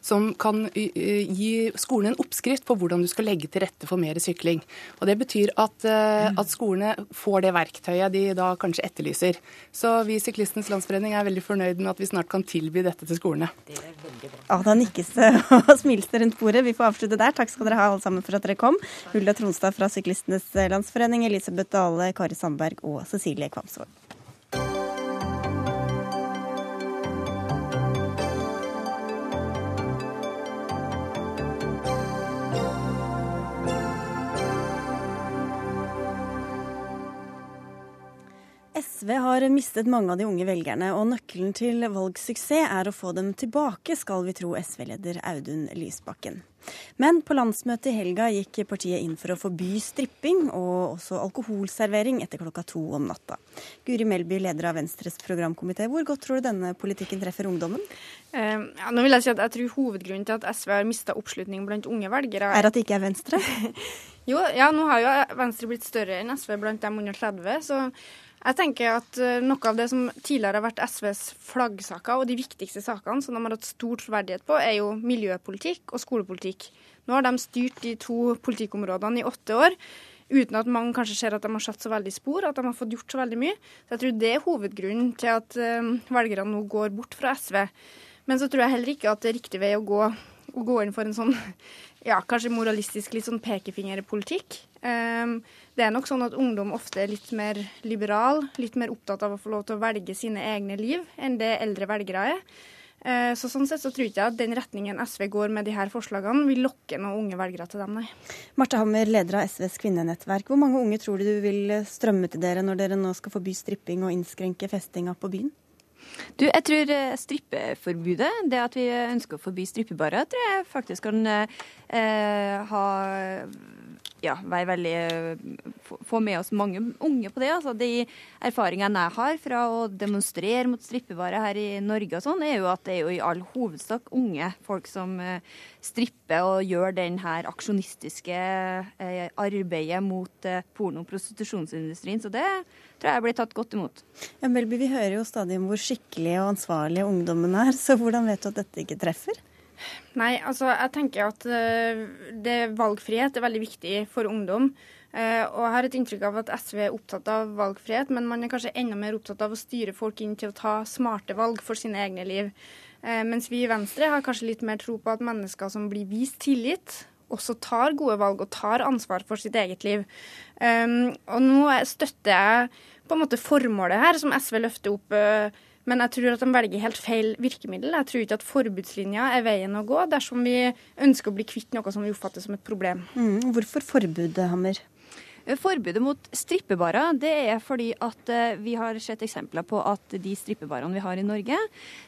som kan gi skolen en oppskrift på hvordan du skal legge til rette for mer sykling. Og Det betyr at, eh, at skolene får det verktøyet de da kanskje etterlyser. Så vi i Syklistenes Landsforening er veldig fornøyd med at vi snart kan tilby dette til skolene. Det er veldig bra. Ja, da nikkes det og smiles det rundt bordet. Vi får avslutte der. Takk skal dere ha alle sammen for at dere kom. Hulda Tronstad fra Syklistenes Landsforening, Elisabeth Dale, Kari Sandberg og Cecilie Kvamsvåg. SV har mistet mange av de unge velgerne, og nøkkelen til valgsuksess er å få dem tilbake, skal vi tro SV-leder Audun Lysbakken. Men på landsmøtet i helga gikk partiet inn for å forby stripping og også alkoholservering etter klokka to om natta. Guri Melby, leder av Venstres programkomité, hvor godt tror du denne politikken treffer ungdommen? Uh, ja, nå vil Jeg si at jeg tror hovedgrunnen til at SV har mista oppslutning blant unge velgere Er at det ikke er Venstre? jo, ja, nå har jo Venstre blitt større enn SV blant dem under 30. så jeg tenker at eh, Noe av det som tidligere har vært SVs flaggsaker, og de viktigste sakene som de har hatt stor troverdighet på, er jo miljøpolitikk og skolepolitikk. Nå har de styrt de to politikkområdene i åtte år uten at mange kanskje ser at de har satt så veldig spor, at de har fått gjort så veldig mye. Så jeg tror det er hovedgrunnen til at uh, velgerne nå går bort fra SV. Men så tror jeg heller ikke at det er riktig vei å gå, å gå inn for en sånn ja, kanskje moralistisk litt sånn pekefingerpolitikk. Um, det er nok sånn at ungdom ofte er litt mer liberal, litt mer opptatt av å få lov til å velge sine egne liv enn det eldre velgere er. Uh, så sånn sett så tror jeg ikke at den retningen SV går med de her forslagene, vil lokke noen unge velgere til dem, nei. Marte Hammer, leder av SVs kvinnenettverk. Hvor mange unge tror du du vil strømme til dere når dere nå skal forby stripping og innskrenke festinga på byen? Du, jeg tror eh, strippeforbudet, det at vi ønsker å forby strippebarer, tror jeg faktisk kan eh, ha ja, være veldig Få med oss mange unge på det. Altså, de erfaringene jeg har fra å demonstrere mot strippevarer her i Norge og sånn, er jo at det er jo i all hovedsak unge folk som uh, stripper og gjør den her aksjonistiske uh, arbeidet mot porno- og prostitusjonsindustrien. Så det tror jeg blir tatt godt imot. Ja, Melby, vi hører jo stadig om hvor skikkelig og ansvarlig ungdommen er, så hvordan vet du at dette ikke treffer? Nei, altså jeg tenker at uh, det, valgfrihet er veldig viktig for ungdom. Uh, og jeg har et inntrykk av at SV er opptatt av valgfrihet, men man er kanskje enda mer opptatt av å styre folk inn til å ta smarte valg for sine egne liv. Uh, mens vi i Venstre har kanskje litt mer tro på at mennesker som blir vist tillit, også tar gode valg og tar ansvar for sitt eget liv. Og nå støtter jeg på en måte formålet her, som SV løfter opp. Men jeg tror at de velger helt feil virkemiddel. Jeg tror ikke at forbudslinja er veien å gå dersom vi ønsker å bli kvitt noe som vi oppfatter som et problem. Mm, hvorfor forbudet, Hammer? Forbudet mot strippebarer det er fordi at eh, vi har sett eksempler på at de strippebarene vi har i Norge,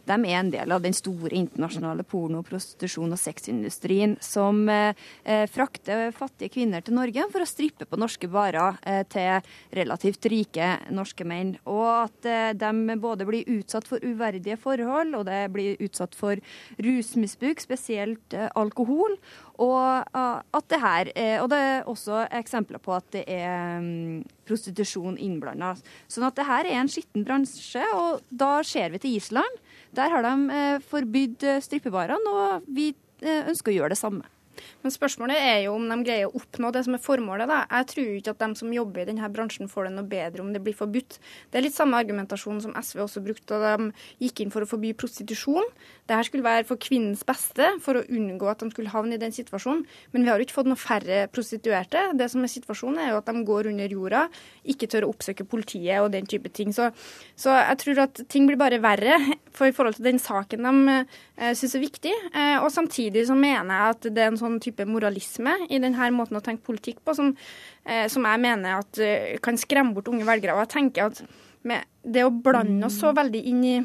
de er en del av den store internasjonale porno-, prostitusjon- og sexindustrien som eh, eh, frakter fattige kvinner til Norge for å strippe på norske barer til relativt rike norske menn. Og at de både blir utsatt for uverdige forhold, og det blir utsatt for rusmisbruk, spesielt alkohol. Og at det her, og det er også eksempler på at det er um, prostitusjon innblanda. Sånn at det her er en skitten bransje, og da ser vi til Island. Der har de eh, forbydd eh, strippebarene, og vi eh, ønsker å gjøre det samme. Men spørsmålet er jo om de greier å oppnå det som er formålet. Da. Jeg tror ikke at de som jobber i denne bransjen får det noe bedre om det blir forbudt. Det er litt samme argumentasjon som SV også brukte da de gikk inn for å forby prostitusjon. Dette skulle være for kvinnens beste, for å unngå at de skulle havne i den situasjonen. Men vi har jo ikke fått noe færre prostituerte. Det som er situasjonen, er jo at de går under jorda, ikke tør å oppsøke politiet og den type ting. Så, så jeg tror at ting blir bare verre for i forhold til den saken de eh, syns er viktig. Eh, og samtidig så mener jeg at det er en sånn type moralisme i denne måten å tenke politikk på som, eh, som jeg mener at eh, kan skremme bort unge velgere. Og jeg tenker at det å blande oss så veldig inn i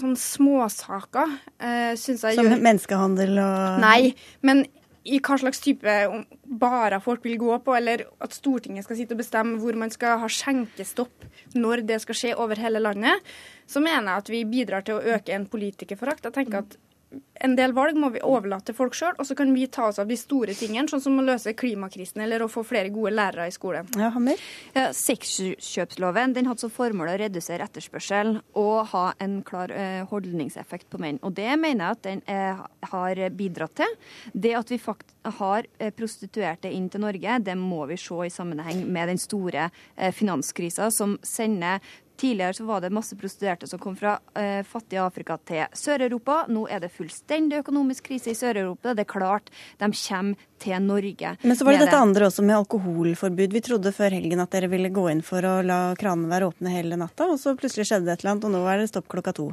sånne småsaker uh, syns jeg Som gjør menneskehandel og Nei, men i hva slags type barer folk vil gå på, eller at Stortinget skal sitte og bestemme hvor man skal ha skjenkestopp når det skal skje over hele landet, så mener jeg at vi bidrar til å øke en politikerforakt. Jeg tenker at en del valg må vi overlate til folk sjøl, og så kan vi ta oss av de store tingene, sånn som å løse klimakrisen eller å få flere gode lærere i skolen. Ja, Hammer? Ja, Sexkjøpsloven den hadde som formål å redusere etterspørsel og ha en klar eh, holdningseffekt på menn. Og Det mener jeg at den eh, har bidratt til. Det at vi fakt har eh, prostituerte inn til Norge, det må vi se i sammenheng med den store eh, finanskrisa som sender Tidligere så var det masse prostituerte som kom fra eh, fattige Afrika til Sør-Europa. Nå er det fullstendig økonomisk krise i Sør-Europa. Det er klart de kommer til Norge. Men så var det dette andre også med alkoholforbud. Vi trodde før helgen at dere ville gå inn for å la kranene være åpne hele natta, og så plutselig skjedde det et eller annet, og nå er det stopp klokka to.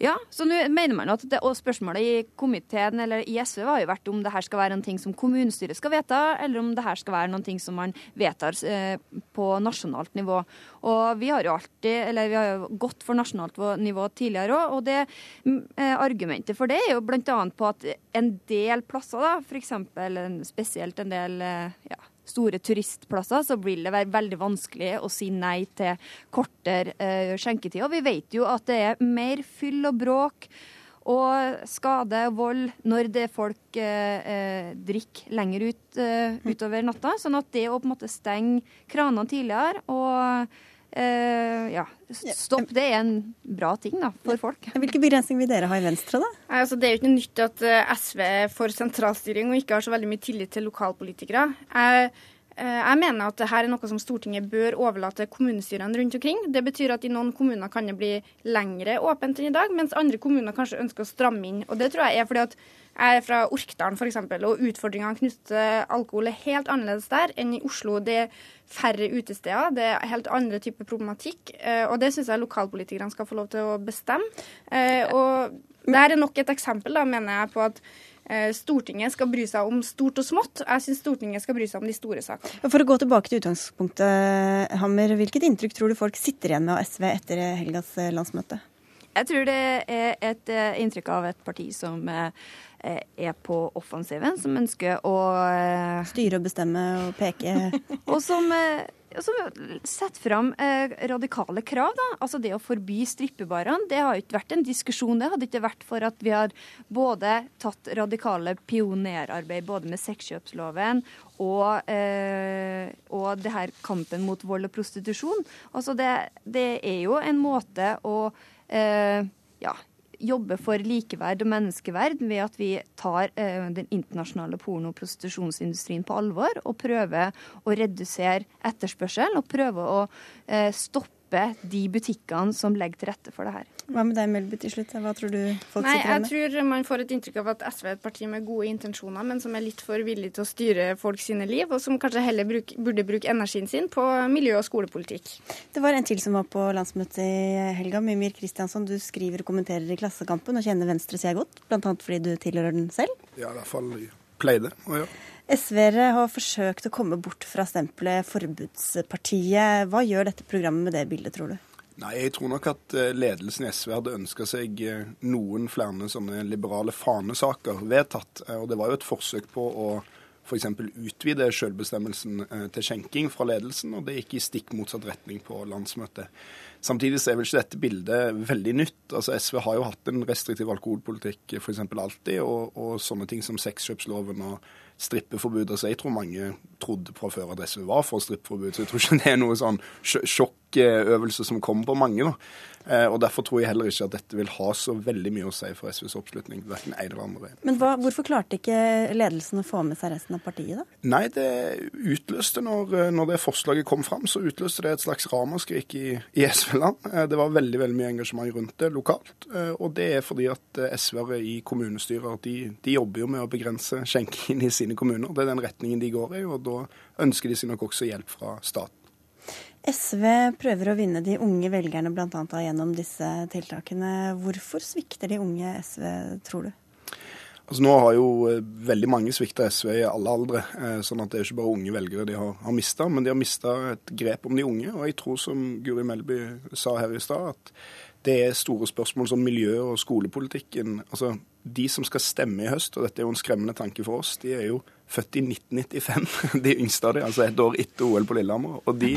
Ja, så nå mener man at det, og Spørsmålet i komiteen eller i SV har jo vært om det her skal være ting som kommunestyret skal vedta, eller om det her skal være ting som man vedtar eh, på nasjonalt nivå. Og Vi har jo alltid, eller vi har jo gått for nasjonalt nivå tidligere òg. Og det eh, argumentet for det er jo bl.a. på at en del plasser, da, f.eks. spesielt en del eh, ja, store turistplasser, så vil det være veldig vanskelig å si nei til kortere uh, skjenketid. Og vi vet jo at det er mer fyll og bråk og skade og vold når det folk eh, eh drikker lenger ut, eh, utover natta. Sånn at det å på en måte stenge kranene tidligere og eh, ja, stopp, det er en bra ting da, for folk. Hvilke begrensninger vil dere ha i Venstre, da? Altså, det er jo ikke noe nytt at SV får sentralstyring og ikke har så veldig mye tillit til lokalpolitikere. Jeg Eh, jeg mener at dette er noe som Stortinget bør overlate kommunestyrene rundt omkring. Det betyr at i noen kommuner kan det bli lengre åpent enn i dag, mens andre kommuner kanskje ønsker å stramme inn. Og det tror jeg er fordi at jeg er fra Orkdalen f.eks., og utfordringene knyttet til alkohol er helt annerledes der enn i Oslo. Det er færre utesteder, det er helt andre typer problematikk. Eh, og det syns jeg lokalpolitikerne skal få lov til å bestemme. Eh, og dette er nok et eksempel, da, mener jeg, på at Eh, Stortinget skal bry seg om stort og smått. Jeg syns Stortinget skal bry seg om de store sakene. For å gå tilbake til utgangspunktet, Hammer. Hvilket inntrykk tror du folk sitter igjen med av SV etter helgas eh, landsmøte? Jeg tror det er et eh, inntrykk av et parti som er på offensiven, som ønsker å Styre og bestemme og peke? og som som setter fram eh, radikale krav. da. Altså Det å forby strippebarene det har ikke vært en diskusjon. Det hadde ikke vært for at vi har både tatt radikale pionerarbeid både med sexkjøpsloven og, eh, og det her kampen mot vold og prostitusjon. Altså det, det er jo en måte å eh, ja, jobbe for likeverd og menneskeverd ved at vi tar eh, den internasjonale porno- og prostitusjonsindustrien på alvor og prøver å redusere etterspørselen og prøver å eh, stoppe de butikkene som legger til rette for det her. Hva med deg, Melby, til slutt? Hva tror du folk Nei, sitter med? Jeg tror man får et inntrykk av at SV er et parti med gode intensjoner, men som er litt for villig til å styre folk sine liv, og som kanskje heller bruk, burde bruke energien sin på miljø- og skolepolitikk. Det var en til som var på landsmøtet i helga. Mimir Kristiansson, du skriver og kommenterer i Klassekampen og kjenner Venstre seg godt, bl.a. fordi du tilhører den selv? Ja, i hvert fall pleide å gjøre. SV-ere har forsøkt å komme bort fra stempelet Forbudspartiet. Hva gjør dette programmet med det bildet, tror du? Nei, Jeg tror nok at eh, ledelsen i SV hadde ønska seg eh, noen flere sånne liberale fanesaker vedtatt. Eh, og Det var jo et forsøk på å f.eks. utvide selvbestemmelsen til skjenking fra ledelsen, og det gikk i stikk motsatt retning på landsmøtet. Samtidig er vel ikke dette bildet veldig nytt. Altså SV har jo hatt en restriktiv alkoholpolitikk f.eks. alltid, og, og sånne ting som sexkjøpsloven og strippeforbud. Altså, jeg tror mange trodde fra før at var for strippeforbud, så jeg tror ikke det er noe sånn sjokkøvelse som kommer på mange. da. Eh, og Derfor tror jeg heller ikke at dette vil ha så veldig mye å si for SVs oppslutning. verken en eller andre. Men hva, Hvorfor klarte ikke ledelsen å få med seg resten av partiet, da? Nei, det utløste når, eh, når det forslaget kom fram, så utløste det et slags ramaskrik i, i SV-land. Eh, det var veldig veldig mye engasjement rundt det lokalt. Og det er fordi at SV-ere i kommunestyrer de, de, jobber jo med å begrense skjenkingen i sine kommuner. Det er den retningen de går i, og da ønsker de seg nok også hjelp fra staten. SV prøver å vinne de unge velgerne bl.a. gjennom disse tiltakene. Hvorfor svikter de unge SV, tror du? Altså Nå har jo eh, veldig mange svikta SV i alle aldre, eh, sånn at det er ikke bare unge velgere de har, har mista, men de har mista et grep om de unge. Og jeg tror, som Guri Melby sa her i stad, at det er store spørsmål som miljø- og skolepolitikken. Altså, De som skal stemme i høst, og dette er jo en skremmende tanke for oss, de er jo født i 1995, de yngste av dem, altså et år etter OL på Lillehammer. Og de,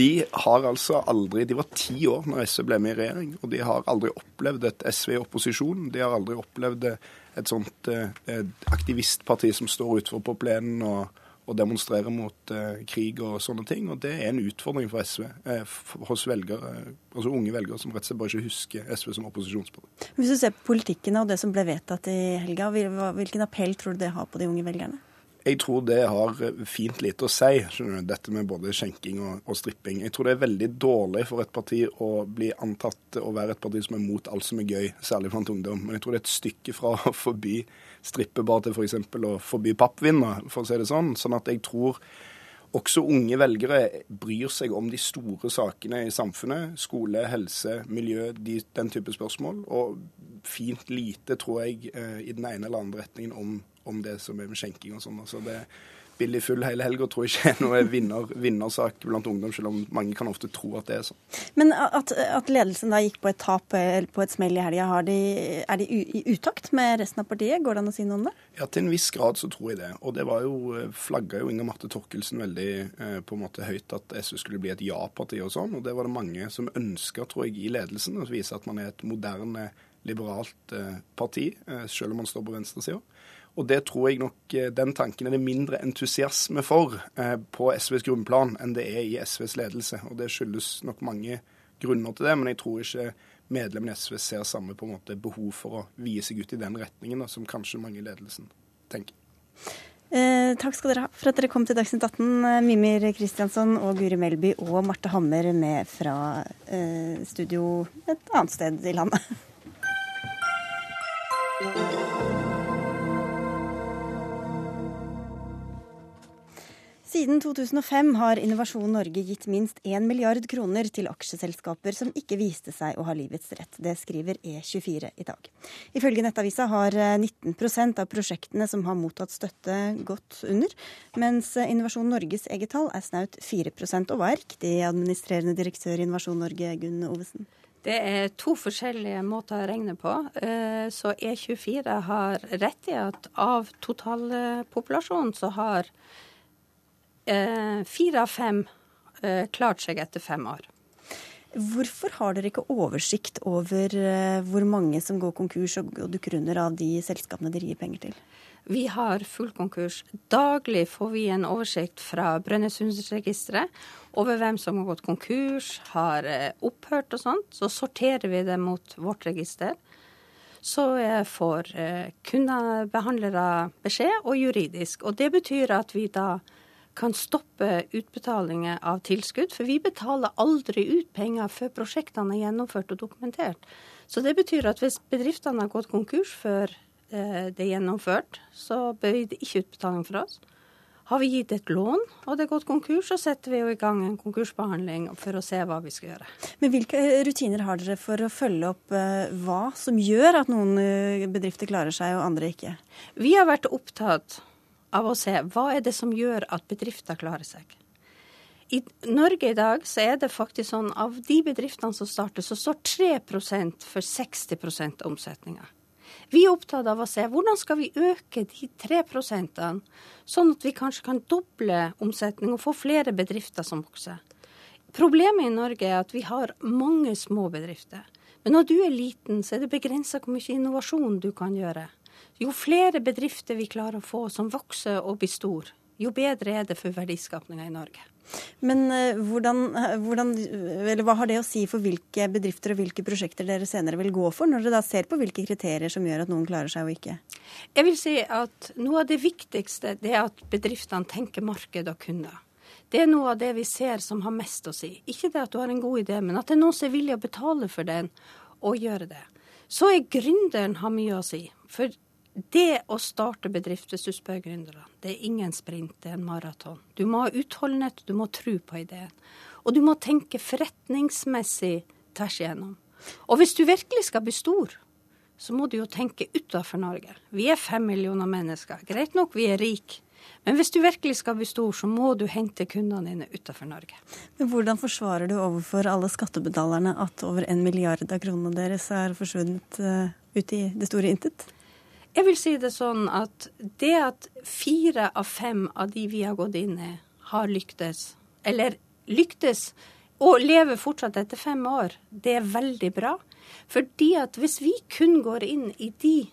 de har altså aldri De var ti år når SV ble med i regjering, og de har aldri opplevd et SV i opposisjon. De har aldri opplevd et sånt et aktivistparti som står utenfor på plenen og, og demonstrerer mot eh, krig og sånne ting. Og det er en utfordring for SV, eh, hos velgere, altså unge velgere som rett og slett bare ikke husker SV som opposisjonsparti. Hvis du ser på politikken og det som ble vedtatt i helga, hvilken appell tror du det har på de unge velgerne? Jeg tror det har fint lite å si, skjønner du, dette med både skjenking og, og, stripping. Jeg tror det er veldig dårlig for et parti å bli antatt å være et parti som er mot alt som er gøy, særlig blant ungdom. Men jeg tror det er et stykke fra å forby strippebar til f.eks. For å forby pappvinner, for å si det sånn. Sånn at jeg tror også unge velgere bryr seg om de store sakene i samfunnet. Skole, helse, miljø, de, den type spørsmål. Og fint lite, tror jeg, eh, i den ene eller andre retningen om om det som er med skjenking og sånn. Altså det billig full hele helga tror jeg ikke er noe vinner, vinnersak blant ungdom, selv om mange kan ofte tro at det er sånn. Men at, at ledelsen da gikk på et tap eller på et smell i helga, er de i utakt med resten av partiet? Går det an å si noe om det? Ja, til en viss grad så tror jeg det. Og det var jo, eh, flagga jo Inger Marte Torkelsen veldig eh, på en måte høyt at SV skulle bli et ja-parti og sånn. Og det var det mange som ønska, tror jeg, i ledelsen. Å vise at man er et moderne, liberalt eh, parti, eh, selv om man står på venstresida. Og det tror jeg nok eh, den tanken er det mindre entusiasme for eh, på SVs grunnplan enn det er i SVs ledelse. Og det skyldes nok mange grunner til det, men jeg tror ikke medlemmene i SV ser samme på en måte behov for å vie seg ut i den retningen da, som kanskje mange i ledelsen tenker. Eh, takk skal dere ha for at dere kom til Dagsnytt 18, eh, Mimir Kristiansson og Guri Melby og Marte Hammer med fra eh, studio et annet sted i landet. Siden 2005 har Innovasjon Norge gitt minst 1 milliard kroner til aksjeselskaper som ikke viste seg å ha livets rett. Det skriver E24 i dag. Ifølge Nettavisa har 19% av prosjektene som har mottatt støtte, gått under, mens Innovasjon Norges eget tall er snaut 4 Og hva er riktig, administrerende direktør i Innovasjon Norge, Gunn Ovesen? Det er to forskjellige måter å regne på. Eh, så E24 har rett i at av totalpopulasjonen så har Eh, fire av fem eh, klart seg etter fem år. Hvorfor har dere ikke oversikt over eh, hvor mange som går konkurs og dukker under av de selskapene dere gir penger til? Vi har full konkurs. Daglig får vi en oversikt fra Brønnøysundregisteret over hvem som har gått konkurs, har opphørt og sånt. Så sorterer vi det mot vårt register. Så får kundebehandlere beskjed, og juridisk. Og det betyr at vi da kan stoppe utbetalinger av tilskudd. For vi betaler aldri ut penger før prosjektene er gjennomført og dokumentert. Så det betyr at hvis bedriftene har gått konkurs før eh, det er gjennomført, så bør det ikke utbetaling fra oss. Har vi gitt et lån og det er gått konkurs, så setter vi jo i gang en konkursbehandling for å se hva vi skal gjøre. Men Hvilke rutiner har dere for å følge opp eh, hva som gjør at noen eh, bedrifter klarer seg og andre ikke? Vi har vært opptatt av å se hva er det som gjør at bedrifter klarer seg. I Norge i dag så er det faktisk sånn av de bedriftene som starter, så står 3% for 60 av omsetninga. Vi er opptatt av å se hvordan skal vi øke de 3 sånn at vi kanskje kan doble omsetning og få flere bedrifter som vokser. Problemet i Norge er at vi har mange små bedrifter. Men når du er liten, så er det begrensa hvor mye innovasjon du kan gjøre. Jo flere bedrifter vi klarer å få som vokser og blir stor, jo bedre er det for verdiskapninga i Norge. Men uh, hvordan, eh, hvordan, hva har det å si for hvilke bedrifter og hvilke prosjekter dere senere vil gå for, når dere da ser på hvilke kriterier som gjør at noen klarer seg og ikke? Jeg vil si at Noe av det viktigste det er at bedriftene tenker marked og kunder. Det er noe av det vi ser som har mest å si. Ikke det at du har en god idé, men at det er noen som er villig å betale for den og gjøre det. Så er gründeren har mye å si. For det å starte bedrift, hvis du spør gründere, det er ingen sprint, det er en maraton. Du må ha utholdenhet, du må tro på ideen. Og du må tenke forretningsmessig tvers igjennom. Og hvis du virkelig skal bli stor, så må du jo tenke utafor Norge. Vi er fem millioner mennesker. Greit nok, vi er rike. Men hvis du virkelig skal bli stor, så må du hente kundene dine utafor Norge. Men Hvordan forsvarer du overfor alle skattebetalerne at over en milliard av kronene deres er forsvunnet uh, ut i det store intet? Jeg vil si det sånn at det at fire av fem av de vi har gått inn i, har lyktes, eller lyktes og lever fortsatt etter fem år, det er veldig bra. Fordi at hvis vi kun går inn i de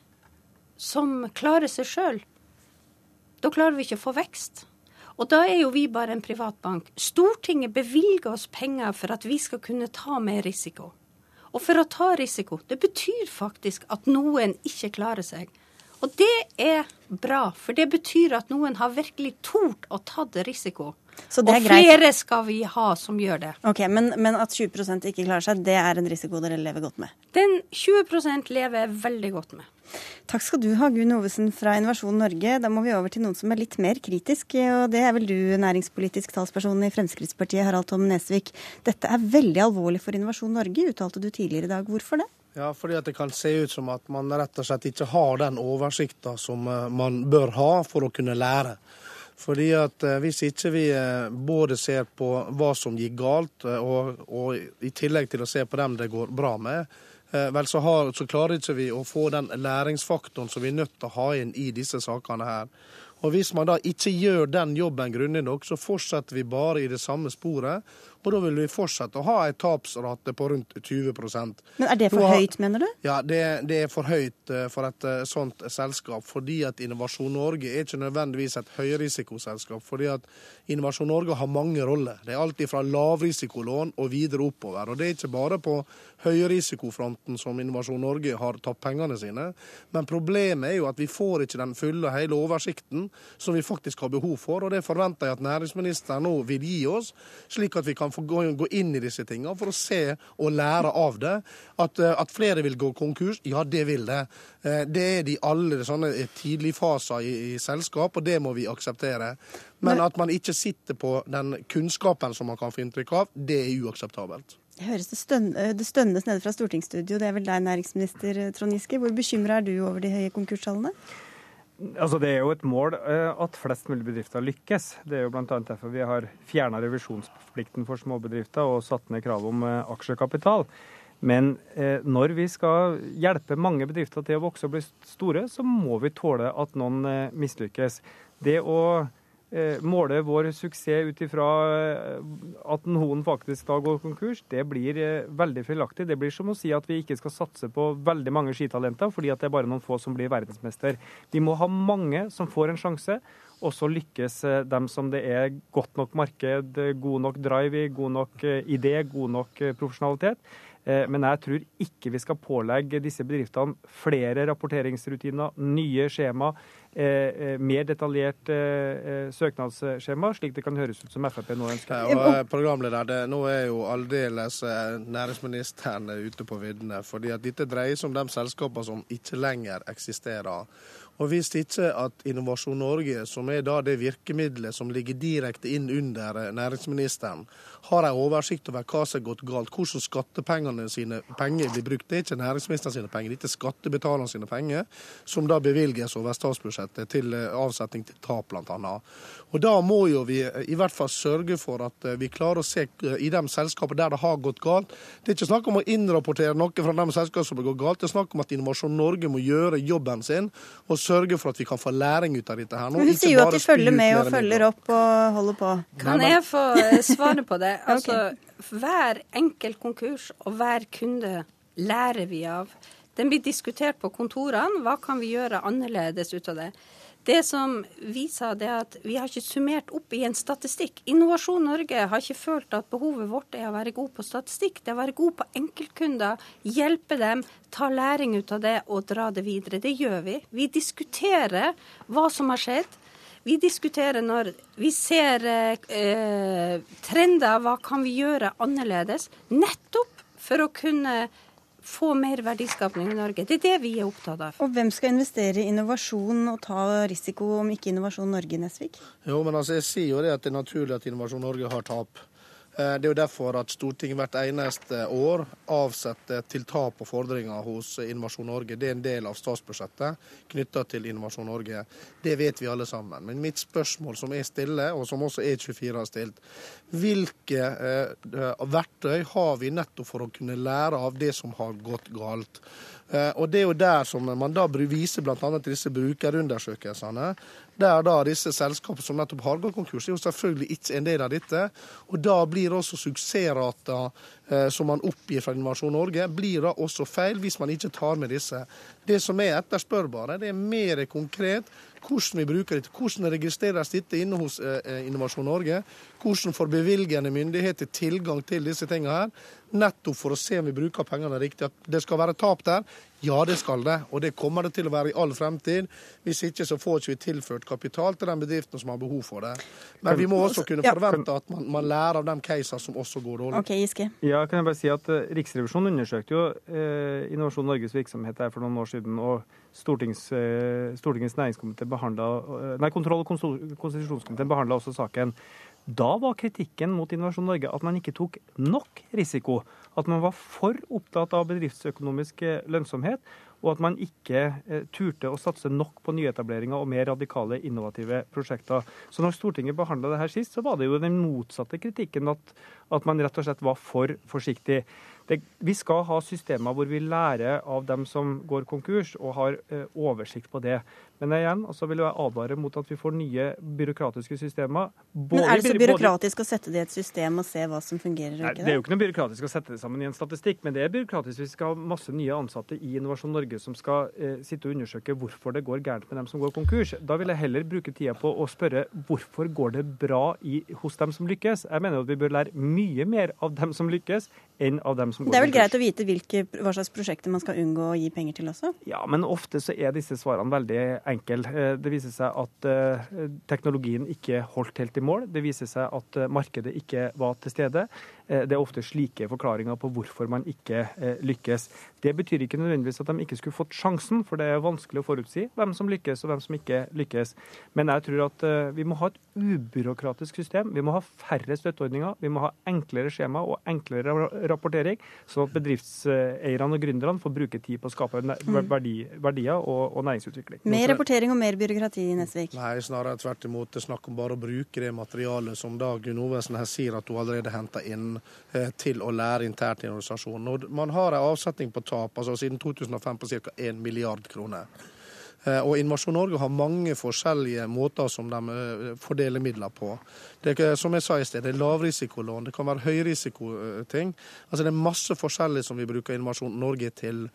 som klarer seg sjøl, da klarer vi ikke å få vekst. Og da er jo vi bare en privatbank. Stortinget bevilger oss penger for at vi skal kunne ta mer risiko. Og for å ta risiko, det betyr faktisk at noen ikke klarer seg. Og det er bra, for det betyr at noen har virkelig tort å ta risiko. og flere skal vi ha som gjør det. Ok, men, men at 20% ikke klarer seg, det er en risiko dere lever godt med? Den 20% lever jeg veldig godt med. Takk skal du ha, Gunn Ovesen fra Innovasjon Norge. Da må vi over til noen som er litt mer kritisk, og det er vel du, næringspolitisk talsperson i Fremskrittspartiet, Harald Tom Nesvik. Dette er veldig alvorlig for Innovasjon Norge, uttalte du tidligere i dag. Hvorfor det? Ja, fordi at det kan se ut som at man rett og slett ikke har den oversikten som eh, man bør ha for å kunne lære. Fordi at eh, Hvis ikke vi eh, både ser på hva som gikk galt, og, og i tillegg til å se på dem det går bra med, vel så, har, så klarer ikke vi å få den læringsfaktoren som vi er nødt til å ha inn i disse sakene her. Og Hvis man da ikke gjør den jobben grundig nok, så fortsetter vi bare i det samme sporet. Og da vil vi fortsette å ha en tapsrate på rundt 20% Men Er det for har, høyt, mener du? Ja, det, det, er for høyt eh, for et eh, sånt selskap. Fordi at Innovasjon Norge er ikke nødvendigvis et høyrisikoselskap. Fordi at Innovasjon Norge har mange roller. Det er alltid fra lavrisikolån og videre oppover. Og det er ikke bare på høyrisikofronten som Innovasjon Norge har tatt pengene sine. Men problemet er jo at vi får ikke den fulle og hele oversikten som vi faktisk har behov for. Og det forventer jeg at næringsministeren nå vil gi oss, slik at vi kan få gå, gå inn i disse tingene for å se og lære av det. At, eh, at flere vil gå konkurs, ja det vil det. Eh, det er de alle sånne tidligfaser i, i selskap, og det må vi akseptere. Men at man ikke sitter på den kunnskapen som man kan få inntrykk av, det er uakseptabelt. Jeg høres det, støn, det stønnes nede fra stortingsstudio. Det er vel deg, næringsminister Trond Giske. Hvor bekymra er du over de høye konkurstallene? Altså, det er jo et mål eh, at flest mulig bedrifter lykkes. Det er jo bl.a. derfor vi har fjerna revisjonsplikten for småbedrifter og satt ned kravet om eh, aksjekapital. Men eh, når vi skal hjelpe mange bedrifter til å vokse og bli store, så må vi tåle at noen mislykkes. Det å måle vår suksess ut ifra eh, at noen faktisk da går konkurs, det blir eh, veldig feilaktig. Det blir som å si at vi ikke skal satse på veldig mange skitalenter fordi at det er bare noen få som blir verdensmester. Vi må ha mange som får en sjanse, og så lykkes dem som det er godt nok marked, god nok drive i, god nok idé, god nok profesjonalitet. Eh, men jeg tror ikke vi skal pålegge disse bedriftene flere rapporteringsrutiner, nye skjema, eh, eh, mer detaljert søknadsskjema, slik det kan høres ut som Frp nå ønsker. Ja, og programleder, det, Nå er jo aldeles næringsministeren ute på viddene. fordi at Dette dreier seg om de selskapene som ikke lenger eksisterer. Og hvis ikke at Innovasjon Norge, som er da det virkemidlet som ligger direkte inn under eh, næringsministeren, har en oversikt over hva som har gått galt, hvordan skattepengene sine penger blir brukt. Det er ikke næringsministeren sine penger, det er skattebetalerne sine penger, som da bevilges over statsbudsjettet til eh, avsetning til tap, bl.a. Og Da må jo vi eh, i hvert fall sørge for at vi klarer å se i de selskapene der det har gått galt. Det er ikke snakk om å innrapportere noe fra de selskapene som har gått galt, det er snakk om at Innovasjon Norge må gjøre jobben sin. og sørge for at vi kan få læring ut av dette her. Nå, Men Hun sier jo at de følger med og følger opp og holder på. Kan jeg få svaret svare på det? Altså, Hver enkelt konkurs og hver kunde lærer vi av. Den blir diskutert på kontorene. Hva kan vi gjøre annerledes ut av det? Det som vi sa, det er at vi har ikke summert opp i en statistikk. Innovasjon Norge har ikke følt at behovet vårt er å være god på statistikk. Det er å være god på enkeltkunder, hjelpe dem, ta læring ut av det og dra det videre. Det gjør vi. Vi diskuterer hva som har skjedd. Vi diskuterer når vi ser eh, trender, hva kan vi gjøre annerledes? Nettopp for å kunne få mer verdiskapning i Norge. Det er det vi er opptatt av. Og hvem skal investere i innovasjon og ta risiko, om ikke Innovasjon Norge, Nesvik? Jo, men altså, jeg sier jo det at det er naturlig at Innovasjon Norge har tap. Eh, det er jo derfor at Stortinget hvert eneste år avsetter til tap og fordringer hos Innovasjon Norge. Det er en del av statsbudsjettet knytta til Innovasjon Norge. Det vet vi alle sammen. Men mitt spørsmål som jeg stiller, og som også E24 har stilt, hvilke eh, verktøy har vi nettopp for å kunne lære av det som har gått galt? Eh, og Det er jo der som man da viser bl.a. til disse brukerundersøkelsene, der da disse selskapene som nettopp har gått konkurs, er jo selvfølgelig ikke en del av dette. Og da blir også suksessrata eh, som man oppgir fra Innovasjon Norge, blir da også feil hvis man ikke tar med disse. Det som er etterspørbare, det er mer konkret hvordan vi bruker dette. Hvordan registreres dette inne hos eh, eh, Innovasjon Norge? Hvordan får bevilgende myndigheter tilgang til disse tingene her? Nettopp for å se om vi bruker pengene riktig. At det skal være tap der, ja det skal det. Og det kommer det til å være i all fremtid. Hvis ikke så får ikke vi tilført kapital til den bedriften som har behov for det. Men vi må også kunne forvente at man, man lærer av de casene som også går dårlig. Okay, Iske. Ja, kan jeg bare si at uh, Riksrevisjonen undersøkte jo eh, Innovasjon Norges virksomhet der for noen år siden. og Stortings, uh, Stortingets næringskomité behandla Nei, kontroll- og konstitusjonskomiteen behandla også saken. Da var kritikken mot Innovasjon Norge at man ikke tok nok risiko. At man var for opptatt av bedriftsøkonomisk eh, lønnsomhet, og at man ikke eh, turte å satse nok på nyetableringer og mer radikale, innovative prosjekter. Så når Stortinget behandla det her sist, så var det jo den motsatte kritikken, at, at man rett og slett var for forsiktig det, vi skal ha systemer hvor vi lærer av dem som går konkurs, og har eh, oversikt på det. Men igjen, så vil jeg advare mot at vi får nye byråkratiske systemer. Men Er det så byråkratisk både... å sette det i et system og se hva som fungerer? Nei, det er jo ikke noe byråkratisk å sette det sammen i en statistikk, men det er byråkratisk hvis vi skal ha masse nye ansatte i Innovasjon Norge som skal eh, sitte og undersøke hvorfor det går gærent med dem som går konkurs. Da vil jeg heller bruke tida på å spørre hvorfor går det bra i, hos dem som lykkes. Jeg mener at vi bør lære mye mer av dem som lykkes, enn av dem som går Det er vel greit å vite hvilke, hva slags prosjekter man skal unngå å gi penger til også? Ja, men ofte så er disse svarene veldig enkle. Eh, det viser seg at eh, teknologien ikke holdt helt i mål. Det viser seg at eh, markedet ikke var til stede. Det er ofte slike forklaringer på hvorfor man ikke lykkes. Det betyr ikke nødvendigvis at de ikke skulle fått sjansen, for det er vanskelig å forutsi hvem som lykkes og hvem som ikke lykkes. Men jeg tror at vi må ha et ubyråkratisk system. Vi må ha færre støtteordninger. Vi må ha enklere skjema og enklere rapportering, sånn at bedriftseierne og gründerne får bruke tid på å skape mm. verdi, verdier og, og, næringsutvikling. Mer rapportering og mer byråkrati i Nesvik? Nei, snarere tvert imot. Det er snakk om bare å bruke det materialet som da Gunn Ovesen her sier at hun allerede henter inn eh, til å lære internt i organisasjonen. Når man har en avsetning på tap altså siden 2005 på ca. 1 milliard kroner. Eh, og Innovasjon Norge har mange forskjellige måter som de eh, fordeler midler på. Det er, som jeg sa i sted, det er lavrisikolån, det kan være høyrisikoting. Altså Det er masse forskjellig som vi bruker Innovasjon Norge til.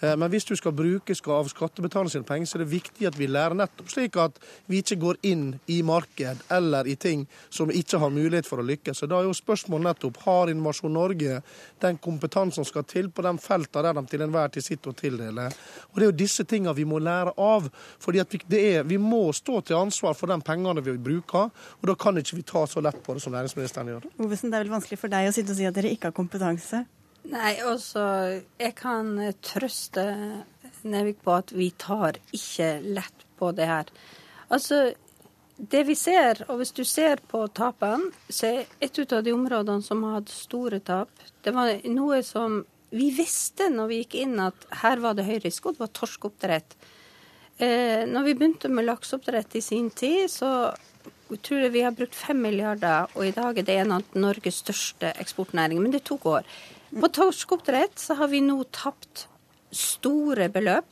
Eh, men hvis du skal bruke av skattebetalernes sine penger, så er det viktig at vi lærer nettopp slik at vi ikke går inn i marked eller i ting som ikke har mulighet for å lykkes. Så Da er jo spørsmålet nettopp har Innovasjon Norge den kompetansen som skal til på de feltene der de til enhver tid sitter og tildeler. Og Det er jo disse tingene vi må lære av. fordi at vi, er, vi må stå til ansvar for de pengene vi bruker, og da kan ikke vi ta så lett på det som næringsministeren gjør. Ovesen, det er vel vanskelig for deg å sitte og si at dere ikke har kompetanse? Nei, altså Jeg kan trøste Nevik på at vi tar ikke lett på det her. Altså, det vi ser, og hvis du ser på tapene, så er et ut av de områdene som har hatt store tap, det var noe som vi visste når vi gikk inn at her var det høy risiko, det var torskeoppdrett. Eh, når vi begynte med lakseoppdrett i sin tid, så tror jeg vi har brukt fem milliarder, og i dag er det en av Norges største eksportnæringer. Men det tok år. På torskeoppdrett så har vi nå tapt store beløp.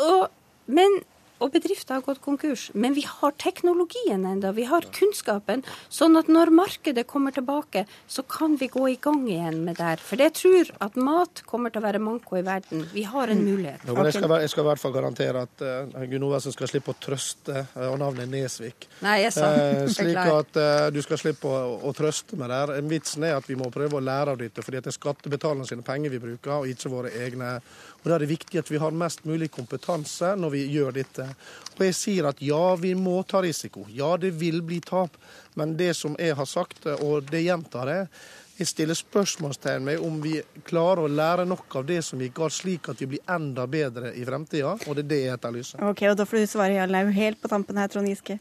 Og, men og bedrifter har gått konkurs. Men vi har teknologien enda, vi har kunnskapen. Sånn at når markedet kommer tilbake, så kan vi gå i gang igjen med det. For jeg tror at mat kommer til å være manko i verden. Vi har en mulighet. Jo, jeg skal, jeg skal, i hvert fall garantere at uh, Gunn Ovesen skal slippe å trøste, uh, og navnet er Nesvik. Nei, jeg sa uh, Slik at uh, du skal slippe å, å, trøste med det. Vitsen er at vi må prøve å lære av dette, fordi det er skattebetalernes penger vi bruker, og ikke våre egne. Og Da er det viktig at vi har mest mulig kompetanse når vi gjør dette. Og jeg sier at ja, vi må ta risiko. Ja, det vil bli tap. Men det som jeg har sagt, og det gjentar jeg, jeg stiller spørsmålstegn ved om vi klarer å lære nok av det som gikk galt, slik at vi blir enda bedre i fremtida. Og det er det jeg etterlyser. Ok, og Da får du svare ja eller nei helt på tampen her, Trond Giske.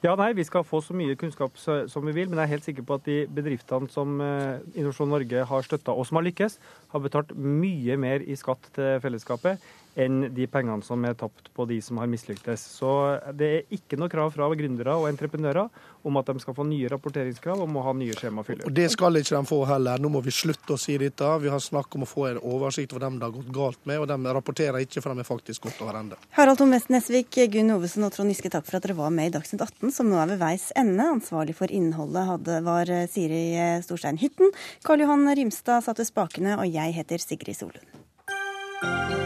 Ja, nei, Vi skal få så mye kunnskap som vi vil, men jeg er helt sikker på at de bedriftene som eh, Innovasjon Norge har støtta og som har lykkes, har betalt mye mer i skatt til fellesskapet enn de pengene som er tapt på de som har mislyktes. Så det er ikke noe krav fra gründere og entreprenører om at de skal få nye rapporteringskrav og må ha nye skjema å. Og Det skal ikke de få heller. Nå må vi slutte å si dette. Vi har snakk om å få en oversikt over dem det har gått galt med, og de rapporterer ikke, for de er faktisk gått over ende. Harald Tom West Nesvik, Gunn Ovesen og Trond Giske, takk for at dere var med i Dagsnytt 18, som nå er ved veis ende. Ansvarlig for innholdet hadde, var Siri Storstein Hytten. Karl Johan Rimstad satte spakene, og jeg heter Sigrid Solund.